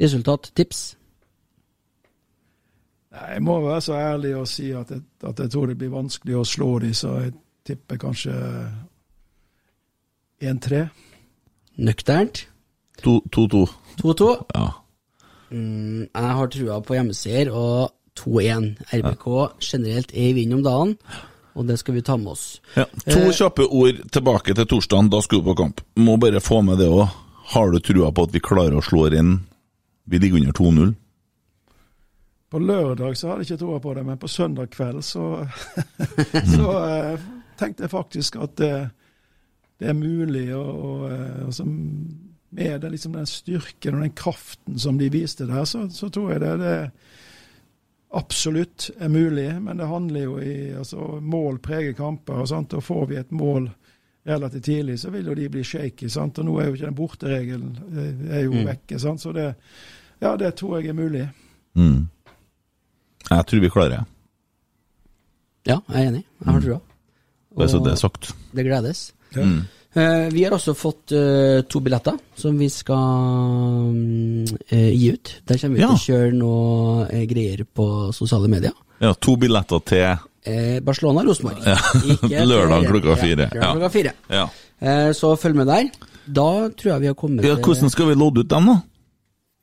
Resultat, tips. Nei, Jeg må være så ærlig og si at jeg, at jeg tror det blir vanskelig å slå dem, så jeg tipper kanskje 1-3. Nøkternt. 2-2. 2-2. Ja. Mm, jeg har trua på hjemmeseier og 2-1. RBK generelt er i vind om dagen, og det skal vi ta med oss. Ja. To kjappe ord tilbake til torsdagen. Da skal du på kamp. Må bare få med det òg. Har du trua på at vi klarer å slå inn Vi ligger under 2-0. På lørdag så hadde jeg ikke troa på det, men på søndag kveld så, [laughs] så eh, tenkte jeg faktisk at det, det er mulig. Og, og eh, altså, med den, liksom, den styrken og den kraften som de viste der, så, så tror jeg det, det absolutt er mulig. Men det handler jo i altså, Mål preger kamper, og, sant? og får vi et mål relativt tidlig, så vil jo de bli shaky. Sant? Og nå er jo ikke den borteregelen eh, er jo vekke. Sant? Så det, ja, det tror jeg er mulig. Mm. Jeg tror vi klarer det. Ja, jeg er enig. Jeg har trua. Bare så Og det er sagt. det gledes. Mm. Eh, vi har også fått uh, to billetter som vi skal um, gi ut. Der kommer vi Ja. til å kjøre noe greier på sosiale medier. Ja, to billetter til Eh, Barcelona-Rosenborg. Ja. [laughs] Lørdag klokka fire. Ja, klokka fire. Ja. Eh, så følg med der. Da tror jeg vi har kommet ja, Hvordan skal vi lodde ut dem, da?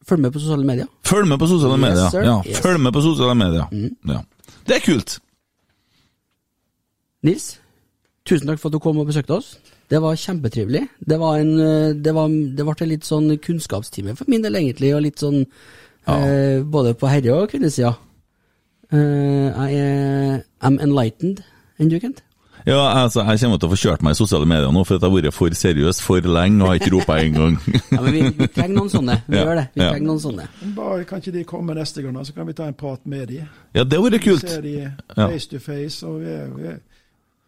Følg med på sosiale medier. Følg med på sosiale Yes, medier. sir. Ja, Yes. Mm. Følg med på sosiale medier. Ja. Det er kult. Nils, tusen takk for at du kom og besøkte oss. Det var kjempetrivelig. Det var en eh, Det, var, det ble litt sånn kunnskapstime for min del, egentlig, og litt sånn eh, både på herre- og kvinnesida. Eh, jeg er I'm enlightened. Enn du, Kent? Ja, altså, Jeg kommer til å få kjørt meg i sosiale medier nå, for at jeg har vært for seriøs for lenge og har ikke ropa engang. [laughs] Ja, men vi, vi trenger noen sånne. Vi [laughs] Ja, gjør det. Vi ja. trenger noen sånne. Men Bare, kan ikke de komme neste gang, da, så kan vi ta en prat med de. ja, det hadde vært kult. Vi ser de Ja. face to face, og vi er, vi er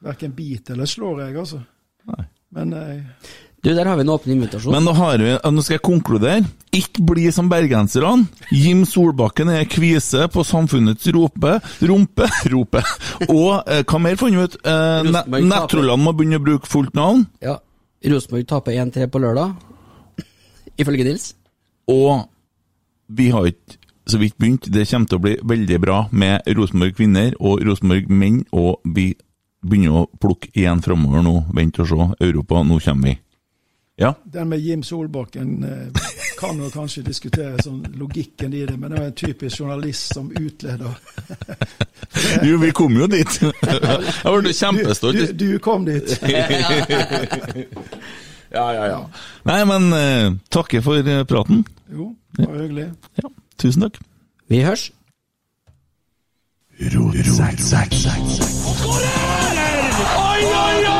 verken bit eller slår jeg, altså. Nei. Men eh, Du, der har vi en åpen invitasjon. Men nå, har vi, nå skal jeg konkludere. Ikke bli som bergenserne. Jim Solbakken er kvise på samfunnets rope, rumpe, [laughs] rope. Og eh, hva mer fant vi ut? Eh. Nettrollene må begynne å bruke fullt navn. Ja. Rosenborg taper 1-3 på lørdag, ifølge Nils. Og vi har ikke så vidt begynt. Det kommer til å bli veldig bra med Rosenborg kvinner og Rosenborg menn, og vi begynner å plukke igjen framover nå. Vent og se. Europa, nå kommer vi. Ja. den med Jim Solbakken eh, kan jo kanskje diskutere sånn logikken i det, men det er en typisk journalist som utleder. [laughs] Jo, vi kom jo dit. [laughs] Jeg ble kjempestolt. Du, du kom dit. [laughs] Ja, ja, ja. Nei, men eh, takker for eh, praten. Jo, det var hyggelig. Ja, tusen takk. Vi hørs. Skårer! ay, ay!